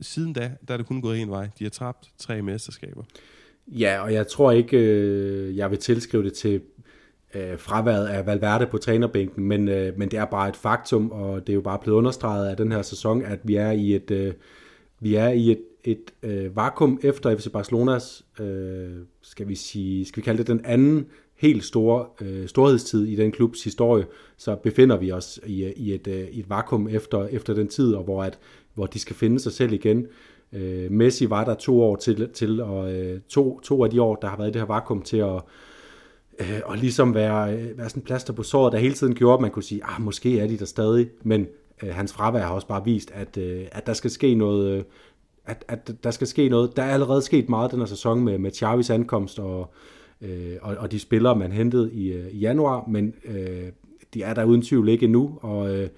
Siden da, der er det kun gået en vej. De har tabt tre mesterskaber. Ja, og jeg tror ikke, øh, jeg vil tilskrive det til øh, fraværet af Valverde på trænerbænken, men, øh, men det er bare et faktum, og det er jo bare blevet understreget af den her sæson, at vi er i et, øh, vi er i et, et øh, vakuum efter FC Barcelonas, øh, skal vi sige, skal vi kalde det den anden helt store øh, storhedstid i den klubs historie, så befinder vi os i, i, et, øh, i et vakuum efter, efter den tid, og hvor, at, hvor de skal finde sig selv igen. Øh, Messi var der to år til, til og øh, to, to af de år, der har været i det her vakuum til at øh, og ligesom være, øh, være sådan en plaster på såret, der hele tiden gjorde, at man kunne sige, ah, måske er de der stadig, men øh, hans fravær har også bare vist, at, øh, at der skal ske noget, øh, at, at der skal ske noget. Der er allerede sket meget den her sæson med, med Chavis ankomst og, øh, og, og de spillere, man hentede i, øh, i januar, men øh, de er der uden tvivl ikke endnu, og øh,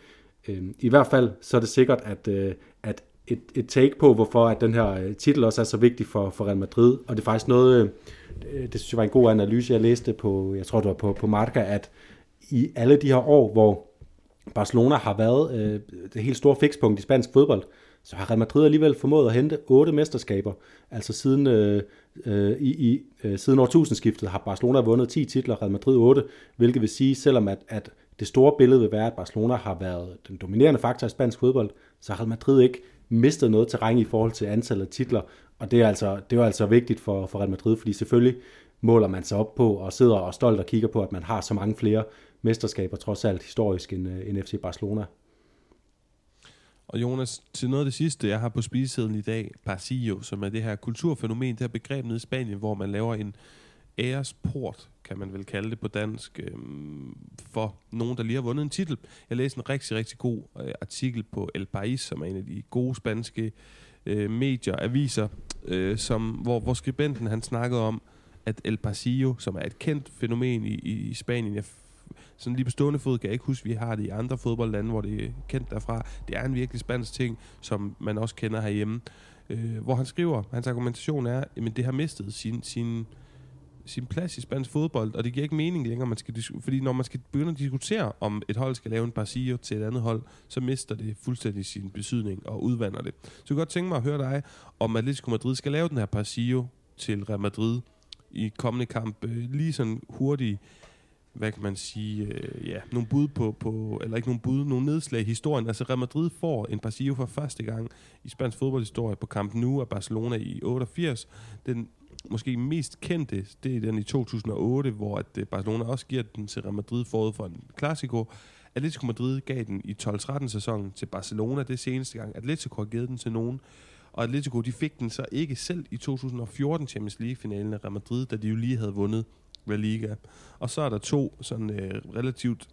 øh, i hvert fald så er det sikkert, at, øh, at et, et take på, hvorfor at den her øh, titel også er så vigtig for, for Real Madrid, og det er faktisk noget, øh, det synes jeg var en god analyse, jeg læste på, jeg tror det var på, på Marca, at i alle de her år, hvor Barcelona har været øh, det helt store fikspunkt i spansk fodbold, så har Real Madrid alligevel formået at hente otte mesterskaber. Altså siden, øh, øh, i, i, øh, siden årtusindskiftet har Barcelona vundet 10 titler, Real Madrid 8, hvilket vil sige, selvom at, at det store billede vil være, at Barcelona har været den dominerende faktor i spansk fodbold, så har Madrid ikke mistet noget terræn i forhold til antallet af titler, og det er altså, det er altså vigtigt for, for Real Madrid, fordi selvfølgelig måler man sig op på og sidder og stolt og kigger på, at man har så mange flere mesterskaber, trods alt historisk, end, øh, end FC Barcelona. Og Jonas, til noget af det sidste, jeg har på spisesedlen i dag, pasillo, som er det her kulturfænomen, det her begreb nede i Spanien, hvor man laver en æresport, kan man vel kalde det på dansk, øh, for nogen, der lige har vundet en titel. Jeg læste en rigtig, rigtig god øh, artikel på El País, som er en af de gode spanske øh, medier, aviser, øh, som, hvor, hvor skribenten han snakkede om, at El Pasillo, som er et kendt fænomen i, i, i Spanien, jeg sådan lige på stående fod kan jeg ikke huske, at vi har det i andre fodboldlande, hvor det er kendt derfra. Det er en virkelig spansk ting, som man også kender herhjemme. Øh, hvor han skriver, hans argumentation er, at det har mistet sin, sin, sin plads i spansk fodbold, og det giver ikke mening længere, man skal fordi når man skal begynde at diskutere, om et hold skal lave en pasillo til et andet hold, så mister det fuldstændig sin betydning og udvander det. Så jeg kunne godt tænke mig at høre dig, om Atletico Madrid skal lave den her pasillo til Real Madrid i kommende kamp, øh, lige sådan hurtigt hvad kan man sige, øh, ja, nogle bud på, på, eller ikke nogle bud, nogle nedslag i historien. Altså Real Madrid får en Pasillo for første gang i spansk fodboldhistorie på Camp Nou af Barcelona i 88. Den måske mest kendte, det er den i 2008, hvor at øh, Barcelona også giver den til Real Madrid forud for en Clasico. Atletico Madrid gav den i 12-13 sæsonen til Barcelona. Det seneste gang. Atletico har givet den til nogen. Og Atletico de fik den så ikke selv i 2014 Champions League-finalen af Real Madrid, da de jo lige havde vundet La Liga. Og så er der to sådan øh, relativt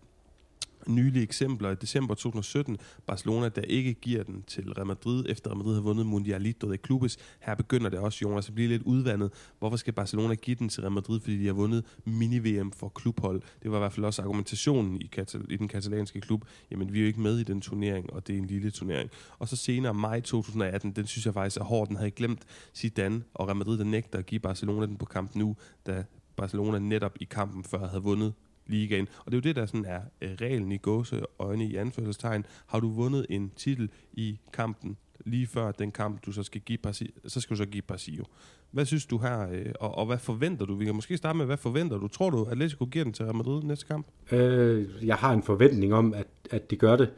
nylige eksempler. I december 2017, Barcelona, der ikke giver den til Real Madrid, efter Real Madrid har vundet Mundialito de Clubes. Her begynder det også, Jonas, at blive lidt udvandet. Hvorfor skal Barcelona give den til Real Madrid, fordi de har vundet mini-VM for klubhold? Det var i hvert fald også argumentationen i, katal- i den katalanske klub. Jamen, vi er jo ikke med i den turnering, og det er en lille turnering. Og så senere, maj 2018, den synes jeg faktisk er hård. Den havde glemt Zidane, og Real Madrid, der nægter at give Barcelona den på kamp nu, da Barcelona netop i kampen før havde vundet ligaen. Og det er jo det, der sådan er øh, reglen i gåse øjne i anførselstegn. Har du vundet en titel i kampen lige før den kamp, du så skal give Pasi, så skal du så give Pasio. Hvad synes du her, øh, og, og hvad forventer du? Vi kan måske starte med, hvad forventer du? Tror du, at Atletico giver den til Real Madrid næste kamp? Øh, jeg har en forventning om, at, at de gør det.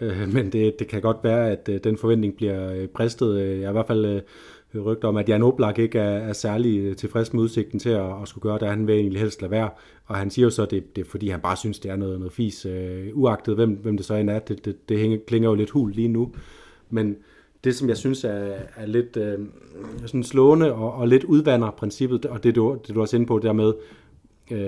Øh, men det, det kan godt være, at øh, den forventning bliver øh, bristet. Jeg er i hvert fald øh, rygter om, at Jan Oblak ikke er, er særlig øh, tilfreds med udsigten til at, at skulle gøre det. Han vil egentlig helst lade være. Og han siger jo så, at det, det er fordi, han bare synes, det er noget, noget fis. Øh, uagtet hvem, hvem det så end er, det, det, det hænger, klinger jo lidt hul lige nu. Men det, som jeg synes er, er lidt øh, sådan slående og, og lidt udvander princippet, og det du, det du også inde på dermed, øh,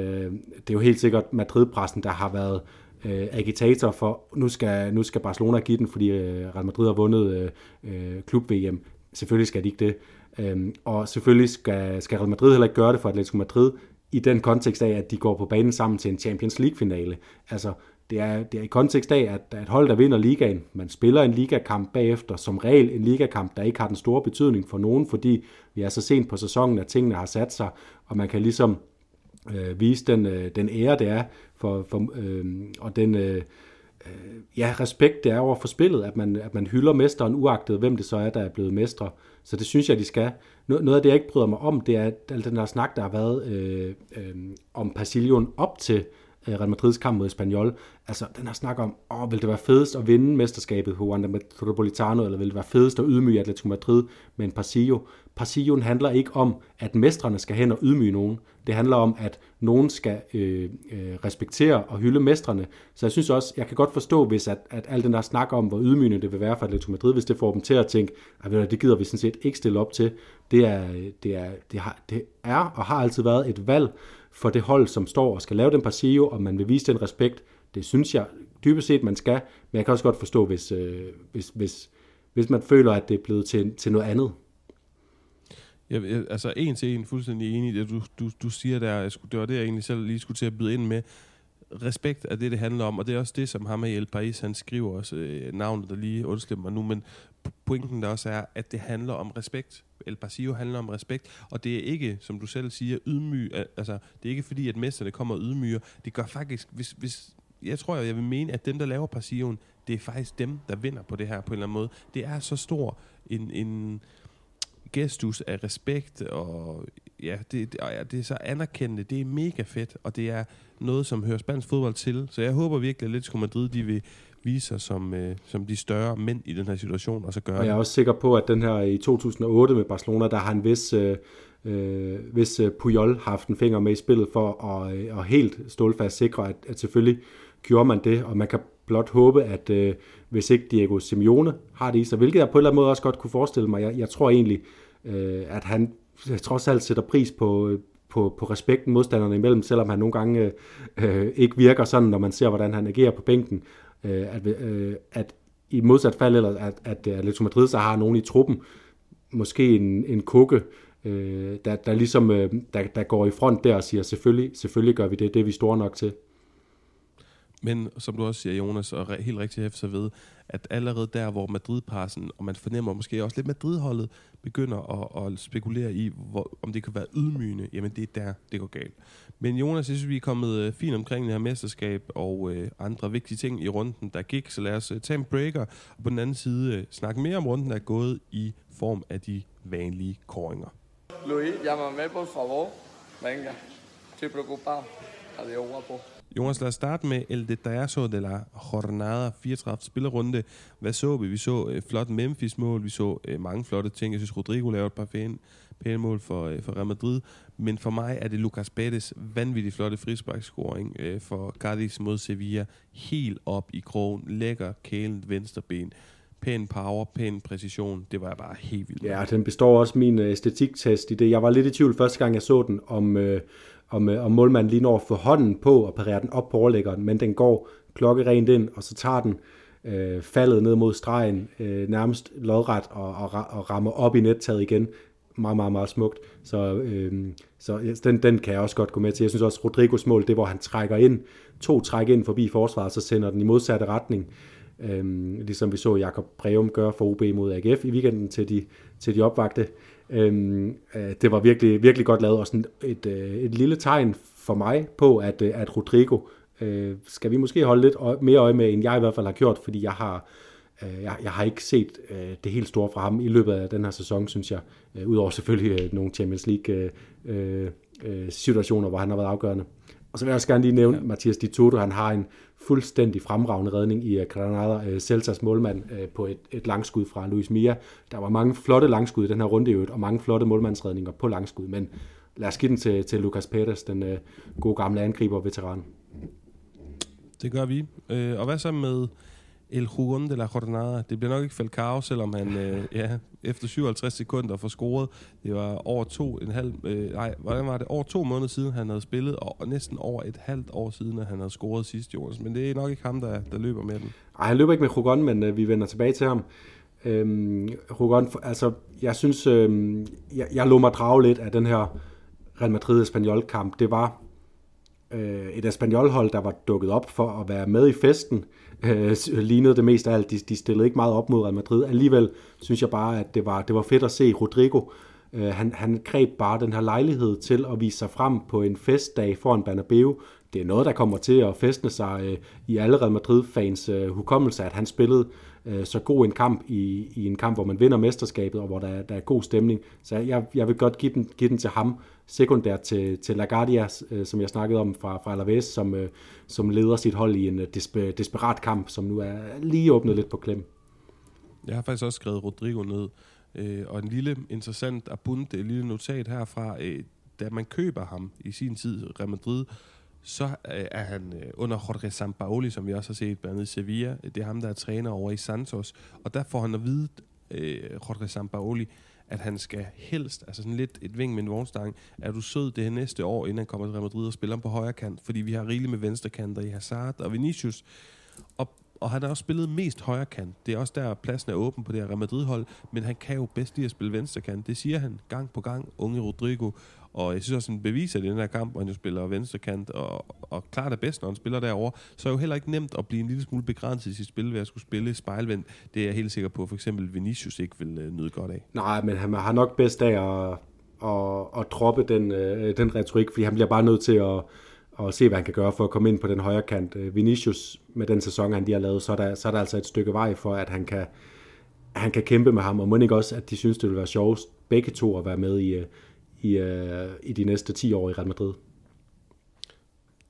det er jo helt sikkert Madrid-pressen, der har været øh, agitator for, nu skal, nu skal Barcelona give den, fordi øh, Real Madrid har vundet øh, øh klub-VM. Selvfølgelig skal de ikke det. Øhm, og selvfølgelig skal, skal Real Madrid heller ikke gøre det for Atletico Madrid i den kontekst af, at de går på banen sammen til en Champions League-finale. Altså, det er, det er i kontekst af, at, at hold, der vinder ligaen, man spiller en ligakamp bagefter, som regel en ligakamp, der ikke har den store betydning for nogen, fordi vi er så sent på sæsonen, at tingene har sat sig, og man kan ligesom øh, vise den, øh, den ære, det er, for, for, øh, og den, øh, øh, Øh, ja, respekt det er over for spillet, at man, at man hylder mesteren, uagtet hvem det så er, der er blevet mestre. Så det synes jeg, de skal. Noget af det, jeg ikke bryder mig om, det er al den der snak, der har været øh, øh, om Pasillon op til øh, Øh, Real Madrids kamp mod Espanyol. Altså, den her snak om, åh, vil det være fedest at vinde mesterskabet på Wanda Metropolitano, eller vil det være fedest at ydmyge Atletico Madrid med en Pasillo? Passilloen handler ikke om, at mestrene skal hen og ydmyge nogen. Det handler om, at nogen skal øh, øh, respektere og hylde mestrene. Så jeg synes også, jeg kan godt forstå, hvis at, at al den der snak om, hvor ydmygende det vil være for Atletico Madrid, hvis det får dem til at tænke, at det gider vi sådan set ikke stille op til. Det er, øh, det er, det har, det er og har altid været et valg for det hold, som står og skal lave den passio, og man vil vise den respekt. Det synes jeg dybest set, man skal, men jeg kan også godt forstå, hvis, øh, hvis, hvis, hvis man føler, at det er blevet til, til noget andet. Jeg, jeg, altså en til en fuldstændig enig i det, du, du, du siger der. Jeg skulle, det var det, jeg egentlig selv lige skulle til at byde ind med. Respekt er det, det handler om, og det er også det, som ham i El País, han skriver også øh, navnet, der lige undskylder mig nu, men pointen der også er, at det handler om respekt. El Pasillo handler om respekt, og det er ikke, som du selv siger, ydmyg, altså det er ikke fordi, at mesterne kommer og ydmyger. Det gør faktisk, hvis, hvis jeg tror, jeg vil mene, at dem, der laver Pasilloen, det er faktisk dem, der vinder på det her på en eller anden måde. Det er så stor en, en, gestus af respekt, og ja, det, det, ja, det er så anerkendende, det er mega fedt, og det er noget, som hører spansk fodbold til. Så jeg håber virkelig, at Atletico Madrid, de vil vise sig som, øh, som de større mænd i den her situation, og så gøre Og jeg er også sikker på, at den her i 2008 med Barcelona, der har en vis... Øh, øh, hvis øh, Puyol har haft en finger med i spillet for at, øh, at helt stålfast sikre, at, at selvfølgelig gjorde man det, og man kan blot håbe, at øh, hvis ikke Diego Simeone har det i sig, hvilket jeg på en eller anden måde også godt kunne forestille mig, jeg, jeg tror egentlig, øh, at han trods alt sætter pris på, på, på respekten modstanderne imellem, selvom han nogle gange øh, ikke virker sådan, når man ser, hvordan han agerer på bænken. Øh, at, øh, at i modsat fald, eller at, at øh, Atletico Madrid så har nogen i truppen, måske en, en kukke, øh, der, der ligesom øh, der, der går i front der og siger, selvfølgelig, selvfølgelig gør vi det, det er vi store nok til. Men som du også siger, Jonas, og helt rigtigt hæfter ved, at allerede der, hvor Madrid-passen, og man fornemmer måske også lidt Madrid-holdet, begynder at, at spekulere i, hvor, om det kan være ydmygende, jamen det er der, det går galt. Men Jonas, jeg synes, vi er kommet øh, fint omkring det her mesterskab og øh, andre vigtige ting i runden, der gik, så lad os øh, tage en breaker, og på den anden side øh, snakke mere om runden, der er gået i form af de vanlige koringer. Luis, llámame por favor. Venga, estoy preocupado. Adiós, guapo. Jonas, lad os starte med El Detallazo de la Jornada 34 spillerunde. Hvad så vi? Vi så øh, flot Memphis-mål, vi så øh, mange flotte ting. Jeg synes, Rodrigo lavede et par pæne, pæne mål for, øh, for Real Madrid. Men for mig er det Lucas Betes vanvittigt flotte frisparkscoring øh, for Cadiz mod Sevilla. Helt op i krogen, lækker kælent venstreben pæn power, pæn præcision. Det var bare helt vildt. Ja, den består også min øh, æstetiktest i det. Jeg var lidt i tvivl første gang, jeg så den, om, øh, om, øh, om målmanden lige når at få hånden på og parere den op på overlæggeren, men den går klokkerent ind, og så tager den øh, faldet ned mod stregen, øh, nærmest lodret og, og, og rammer op i nettaget igen. Meget, meget, meget smukt. Så, øh, så den, den kan jeg også godt gå med til. Jeg synes også, Rodrigos mål, det hvor han trækker ind, to træk ind forbi forsvaret, så sender den i modsatte retning. Øh, ligesom vi så Jakob Breum gøre for OB mod AGF i weekenden til de, til de opvagte. Øhm, øh, det var virkelig, virkelig godt lavet, og sådan et, øh, et lille tegn for mig på, at, øh, at Rodrigo øh, skal vi måske holde lidt mere øje med, end jeg i hvert fald har gjort, fordi jeg har, øh, jeg, jeg har ikke set øh, det helt store fra ham i løbet af den her sæson, synes jeg. Øh, Udover selvfølgelig øh, nogle Champions League øh, øh, situationer, hvor han har været afgørende. Og så vil jeg også gerne lige nævne, ja. Mathias Di Toto, han har en fuldstændig fremragende redning i øh, Granada, øh, Celtas målmand øh, på et, et langskud fra Luis Mia. Der var mange flotte langskud i den her runde i øvrigt, og mange flotte målmandsredninger på langskud, men lad os give den til, til Lucas Perez, den uh, gode gamle angriber veteran. Det gør vi. Uh, og hvad så med El Jugon de la Jornada. Det bliver nok ikke Falcao, selvom han øh, ja, efter 57 sekunder får scoret. Det var over to, en halv, øh, nej, hvordan var det? Over to måneder siden, han havde spillet, og næsten over et halvt år siden, at han havde scoret sidst, Jonas. Men det er nok ikke ham, der, der løber med den. Nej, han løber ikke med Jugon, men øh, vi vender tilbage til ham. Øhm, Jugon, altså, jeg synes, øh, jeg, jeg lå mig drage lidt af den her Real Madrid-Espanyol-kamp. Det var øh, et Espanyol-hold, der var dukket op for at være med i festen, øh, Øh, lignede det mest af alt. De, de stillede ikke meget op mod Real Madrid. Alligevel synes jeg bare, at det var, det var fedt at se Rodrigo. Øh, han, han greb bare den her lejlighed til at vise sig frem på en festdag foran Bernabeu. Det er noget, der kommer til at festne sig øh, i alle Real Madrid-fans øh, hukommelse, at han spillede øh, så god en kamp i, i en kamp, hvor man vinder mesterskabet, og hvor der, der er god stemning. Så jeg, jeg vil godt give den, give den til ham sekundært til, til LaGuardia, øh, som jeg snakkede om fra, fra Alaves, som, øh, som leder sit hold i en øh, desper, desperat kamp, som nu er lige åbnet lidt på klem. Jeg har faktisk også skrevet Rodrigo ned, øh, og en lille interessant abund, et lille notat herfra, øh, da man køber ham i sin tid, Real Madrid, så øh, er han øh, under Jorge Sampaoli, som vi også har set blandt andet i Sevilla. Det er ham, der er træner over i Santos. Og der får han at vide, øh, Jorge Sampaoli, at han skal helst, altså sådan lidt et ving med en vognstang, er du sød det her næste år, inden han kommer til Real Madrid og spiller på højre kant, fordi vi har rigeligt med venstrekanter i Hazard og Vinicius. Og, og han har også spillet mest højre kant. Det er også der, pladsen er åben på det her Real Madrid-hold, men han kan jo bedst lide at spille venstre kant. Det siger han gang på gang, unge Rodrigo. Og jeg synes også, han beviser det i den her kamp, hvor han jo spiller venstre kant, og, og klart er bedst, når han spiller derover. Så er jo heller ikke nemt at blive en lille smule begrænset i sit spil ved at skulle spille spejlvendt. Det er jeg helt sikker på, at for eksempel Vinicius ikke vil uh, nyde godt af. Nej, men han har nok bedst af at, at, at droppe den, øh, den retorik, fordi han bliver bare nødt til at, at se, hvad han kan gøre for at komme ind på den højre kant. Øh, Vinicius, med den sæson, han lige har lavet, så er der, så er der altså et stykke vej for, at han kan, han kan kæmpe med ham, og må ikke også, at de synes, det vil være sjovest begge to at være med i, øh, i, uh, i de næste 10 år i Real Madrid.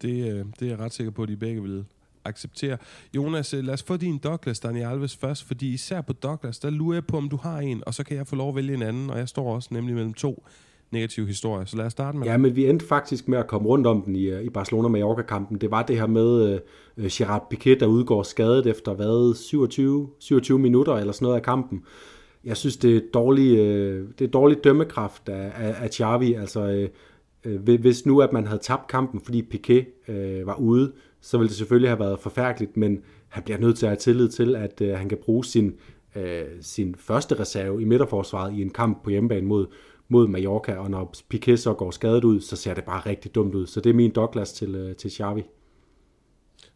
Det, øh, det er jeg ret sikker på, at de begge vil acceptere. Jonas, øh, lad os få din Douglas, Dani Alves først, fordi især på Douglas, der lurer jeg på, om du har en, og så kan jeg få lov at vælge en anden, og jeg står også nemlig mellem to. negativ historie. Så lad os starte med Ja, men vi endte faktisk med at komme rundt om den i, øh, i Barcelona-Mallorca-kampen. Det var det her med uh, Gerard Piquet, der udgår skadet efter hvad, 27, 27 minutter eller sådan noget af kampen. Jeg synes, det er dårlig, øh, det er dårlig dømmekraft af, af, af Xavi. Altså, øh, øh hvis nu at man havde tabt kampen, fordi Piquet øh, var ude, så ville det selvfølgelig have været forfærdeligt, men han bliver nødt til at have tillid til, at øh, han kan bruge sin, øh, sin første reserve i midterforsvaret i en kamp på hjemmebane mod, mod Mallorca, og når Piquet så går skadet ud, så ser det bare rigtig dumt ud. Så det er min Douglas til, øh, til Xavi.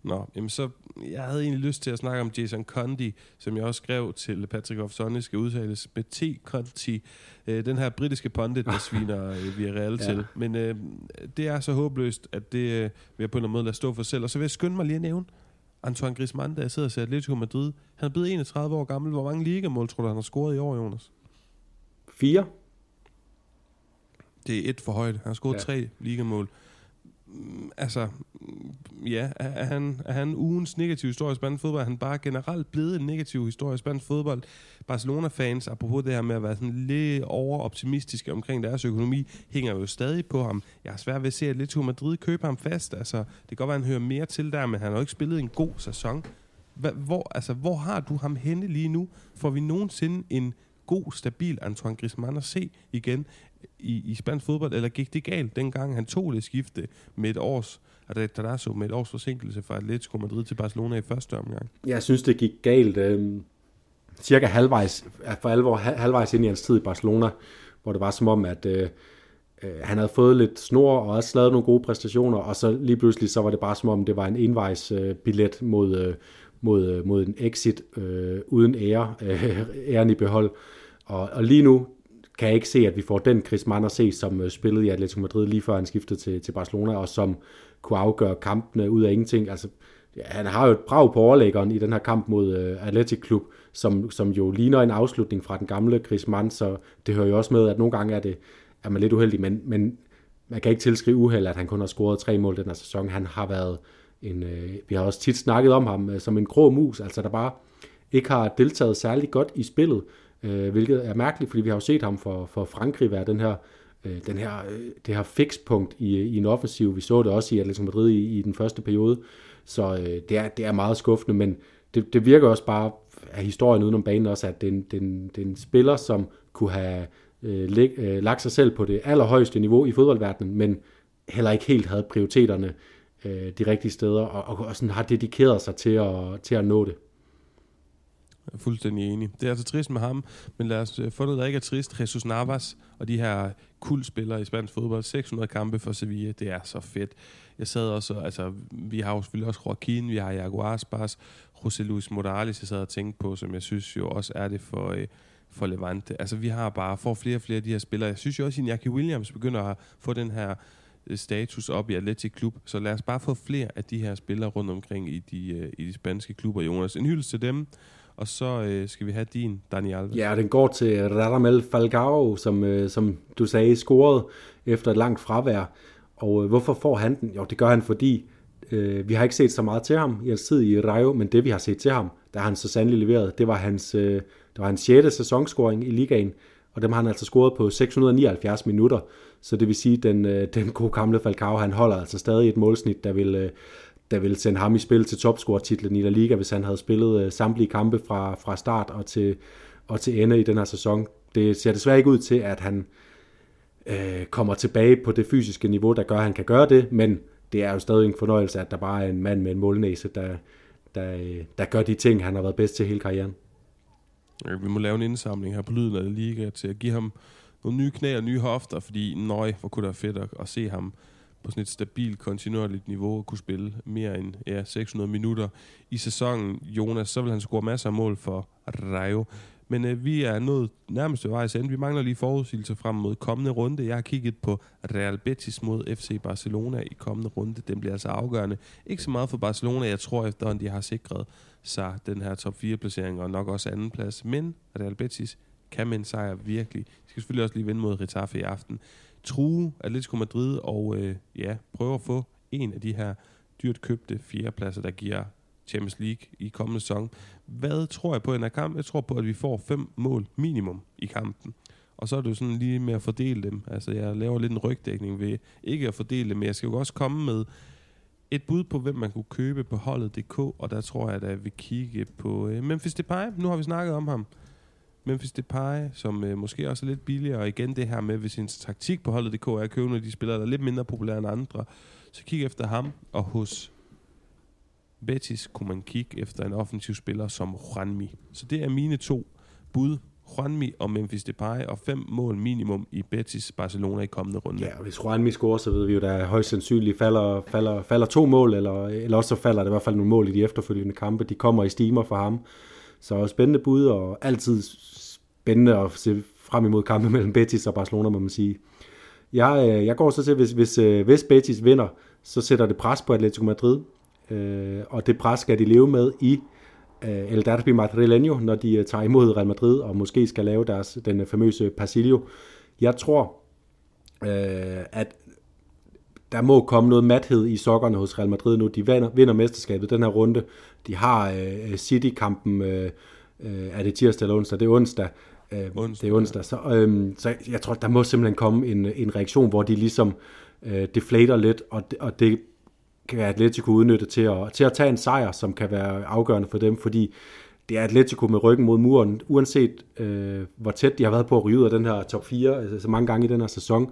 Nå, jamen så, jeg havde egentlig lyst til at snakke om Jason Conti, som jeg også skrev til Patrick Ofsonne, skal udtales med T. Conti, øh, den her britiske pundit, der sviner øh, via Real ja. til. Men øh, det er så håbløst, at det øh, vil jeg på en eller anden måde lade stå for selv. Og så vil jeg skynde mig lige at nævne, Antoine Griezmann, der sidder ser Atletico Madrid. Han er blevet 31 år gammel. Hvor mange ligamål tror du, han har scoret i år, Jonas? Fire. Det er et for højt. Han har scoret ja. tre ligamål. Mm, altså, mm, ja, er han, er han ugens negativ historie i spansk fodbold? Er han bare generelt blevet en negativ historie i spansk fodbold? Barcelona-fans, apropos det her med at være sådan lidt overoptimistiske omkring deres økonomi, hænger jo stadig på ham. Jeg har svært ved at se, at Atletico Madrid køber ham fast. Altså, det kan godt være, at han hører mere til der, men han har jo ikke spillet en god sæson. Hvor, altså, hvor har du ham henne lige nu? Får vi nogensinde en god, stabil Antoine Griezmann at se igen i, i spansk fodbold, eller gik det galt, dengang han tog det skifte med et års så med et års forsinkelse fra Atletico Madrid til Barcelona i første omgang? Jeg synes, det gik galt. Øh, cirka halvvejs, for alvor halvvejs ind i hans tid i Barcelona, hvor det var som om, at øh, øh, han havde fået lidt snor og også lavet nogle gode præstationer, og så lige pludselig så var det bare som om, det var en envejs øh, billet mod, øh, mod, øh, mod en exit øh, uden ære, øh, æren i behold. Og, og lige nu kan jeg ikke se, at vi får den Chris Mann at se, som øh, spillede i Atletico Madrid lige før han skiftede til, til Barcelona, og som kunne afgøre kampene ud af ingenting. Altså, ja, han har jo et brag på overlæggeren i den her kamp mod øh, Atletic Klub, som, som jo ligner en afslutning fra den gamle Chris Mann, så det hører jo også med, at nogle gange er, det, er man lidt uheldig, men, men man kan ikke tilskrive uheld, at han kun har scoret tre mål den her sæson. Han har været en, øh, vi har også tit snakket om ham øh, som en grå mus, altså der bare ikke har deltaget særlig godt i spillet, øh, hvilket er mærkeligt, fordi vi har jo set ham for, for Frankrig være den her, øh, den her, øh, det her fikspunkt i, i en offensiv. Vi så det også i Atletico Madrid i, i den første periode, så øh, det, er, det er meget skuffende, men det, det virker også bare af historien udenom banen også, at det den, den spiller, som kunne have øh, læg, øh, lagt sig selv på det allerhøjeste niveau i fodboldverdenen, men heller ikke helt havde prioriteterne øh, de rigtige steder, og, og, og sådan har dedikeret sig til at, til at nå det. Jeg er fuldstændig enig. Det er altså trist med ham, men lad os øh, få noget, der ikke er trist. Jesus Navas og de her kuldspillere i spansk fodbold. 600 kampe for Sevilla, det er så fedt. Jeg sad også, altså, vi har jo selvfølgelig også Joaquin, vi har Jago Aspas, José Luis Morales, jeg sad og tænkte på, som jeg synes jo også er det for, øh, for Levante. Altså, vi har bare, for flere og flere af de her spillere. Jeg synes jo også, at Iñaki Williams begynder at få den her øh, status op i Atletic Klub. Så lad os bare få flere af de her spillere rundt omkring i de, øh, i de spanske klubber, Jonas. En hyldest til dem. Og så øh, skal vi have din, Dani Alves. Ja, den går til Radamel Falcao, som, øh, som du sagde, scorede efter et langt fravær. Og øh, hvorfor får han den? Jo, det gør han, fordi øh, vi har ikke set så meget til ham i hans tid i Rayo, men det vi har set til ham, der har han så sandelig leveret, det var hans, øh, det var hans 6. sæsonscoring i ligaen, og dem har han altså scoret på 679 minutter. Så det vil sige, at den, øh, den gode gamle Falcao, han holder altså stadig et målsnit, der vil, øh, der ville sende ham i spil til topscore-titlen i La Liga, hvis han havde spillet øh, samtlige kampe fra, fra start og til, og til ende i den her sæson. Det ser desværre ikke ud til, at han øh, kommer tilbage på det fysiske niveau, der gør, at han kan gøre det, men det er jo stadig en fornøjelse, at der bare er en mand med en målnæse, der, der, øh, der gør de ting, han har været bedst til hele karrieren. Ja, vi må lave en indsamling her på Lyden af Liga til at give ham nogle nye knæ og nye hofter, fordi nøj, hvor kunne det være fedt at, at se ham på sådan et stabilt, kontinuerligt niveau at kunne spille mere end ja, 600 minutter i sæsonen. Jonas, så vil han score masser af mål for Rayo. Men øh, vi er nået nærmest ved vejs ende. Vi mangler lige forudsigelser frem mod kommende runde. Jeg har kigget på Real Betis mod FC Barcelona i kommende runde. Den bliver altså afgørende. Ikke så meget for Barcelona. Jeg tror efterhånden, de har sikret sig den her top 4 placering og nok også anden plads. Men Real Betis kan med en sejr virkelig. De skal selvfølgelig også lige vinde mod Retafe i aften true Atletico Madrid og øh, ja, prøve at få en af de her dyrt købte fjerdepladser, der giver Champions League i kommende sæson. Hvad tror jeg på i den her kamp? Jeg tror på, at vi får fem mål minimum i kampen. Og så er det jo sådan lige med at fordele dem. Altså, jeg laver lidt en rygdækning ved ikke at fordele dem, men jeg skal jo også komme med et bud på, hvem man kunne købe på holdet.dk, og der tror jeg, at jeg vil kigge på øh, Memphis Depay. Nu har vi snakket om ham. Memphis Depay, som øh, måske også er lidt billigere, og igen det her med, hvis ens taktik på holdet.dk er at købe nogle af de spillere, der er lidt mindre populære end andre, så kig efter ham, og hos Betis kunne man kigge efter en offensiv spiller som Juanmi. Så det er mine to bud. Juanmi og Memphis Depay, og fem mål minimum i Betis Barcelona i kommende runde. Ja, og hvis Juanmi scorer, så ved vi jo, der højst sandsynligt falder, falder, falder to mål, eller, eller også så falder der i hvert fald nogle mål i de efterfølgende kampe. De kommer i stimer for ham. Så spændende bud, og altid spændende at se frem imod kampe mellem Betis og Barcelona, må man sige. Jeg, øh, jeg går så til, hvis, hvis, øh, hvis Betis vinder, så sætter det pres på Atletico Madrid, øh, og det pres skal de leve med i øh, El Derby Madrileño, når de øh, tager imod Real Madrid, og måske skal lave deres, den famøse Pasillo. Jeg tror, øh, at der må komme noget mathed i sokkerne hos Real Madrid nu. De vinder, vinder mesterskabet den her runde. De har øh, City-kampen, øh, øh, er det tirsdag eller onsdag? Det er onsdag. Øh, onsdag det er onsdag. Så, øh, så jeg tror, der må simpelthen komme en, en reaktion, hvor de ligesom øh, deflater lidt, og, og det kan Atletico udnytte til at, til at tage en sejr, som kan være afgørende for dem, fordi det er Atletico med ryggen mod muren, uanset øh, hvor tæt de har været på at ryge ud af den her top 4, altså så mange gange i den her sæson,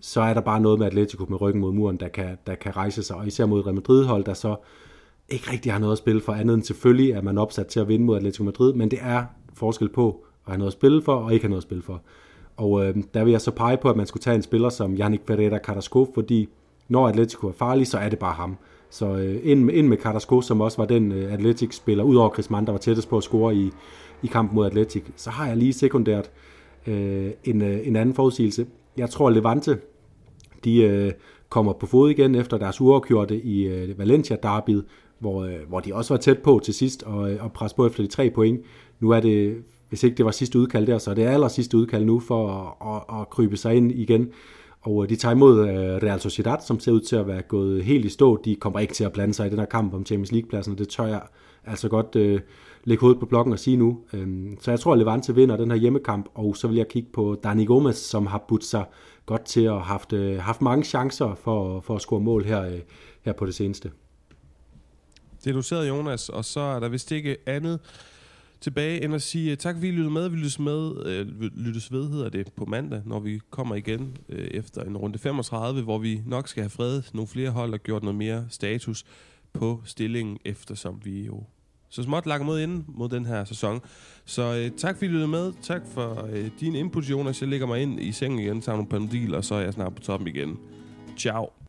så er der bare noget med Atletico med ryggen mod muren, der kan, der kan rejse sig, og især mod Real Madrid-hold, der så ikke rigtig har noget at spille for andet end selvfølgelig, at man opsat til at vinde mod Atletico Madrid, men det er forskel på at have noget at spille for, og ikke have noget at spille for. Og øh, der vil jeg så pege på, at man skulle tage en spiller som Yannick Ferreira Carrasco, fordi når Atletico er farlig, så er det bare ham. Så øh, ind, ind med Carrasco, som også var den øh, Atletic-spiller, udover Chris Mann, der var tættest på at score i, i kampen mod Atletic, så har jeg lige sekundært øh, en, øh, en anden forudsigelse. Jeg tror, Levante, de øh, kommer på fod igen efter deres uafgjorte i øh, Valencia-derbyet, hvor, øh, hvor de også var tæt på til sidst og, øh, og presse på efter de tre point. Nu er det, hvis ikke det var sidste udkald der, så er det aller sidste udkald nu for at, at, at krybe sig ind igen. Og øh, de tager imod øh, Real Sociedad, som ser ud til at være gået helt i stå. De kommer ikke til at blande sig i den her kamp om Champions League-pladsen, det tør jeg altså godt øh, lægge hovedet på blokken og sige nu. Øhm, så jeg tror, at Levante vinder den her hjemmekamp, og så vil jeg kigge på Dani Gomes, som har budt sig godt til at have haft, øh, haft mange chancer for, for at score mål her, øh, her på det seneste. Det er du Jonas, og så er der vist ikke andet tilbage end at sige øh, tak, fordi I lyttede med. Vi lyttes, med, øh, lyttes ved, hedder det, på mandag, når vi kommer igen øh, efter en runde 35, hvor vi nok skal have fredet nogle flere hold og gjort noget mere status på stillingen, eftersom vi jo så småt lakker mod inden mod den her sæson. Så øh, tak fordi I lyttede med. Tak for øh, din input, Jonas. Jeg lægger mig ind i sengen igen, tager nogle panodil, og så er jeg snart på toppen igen. Ciao.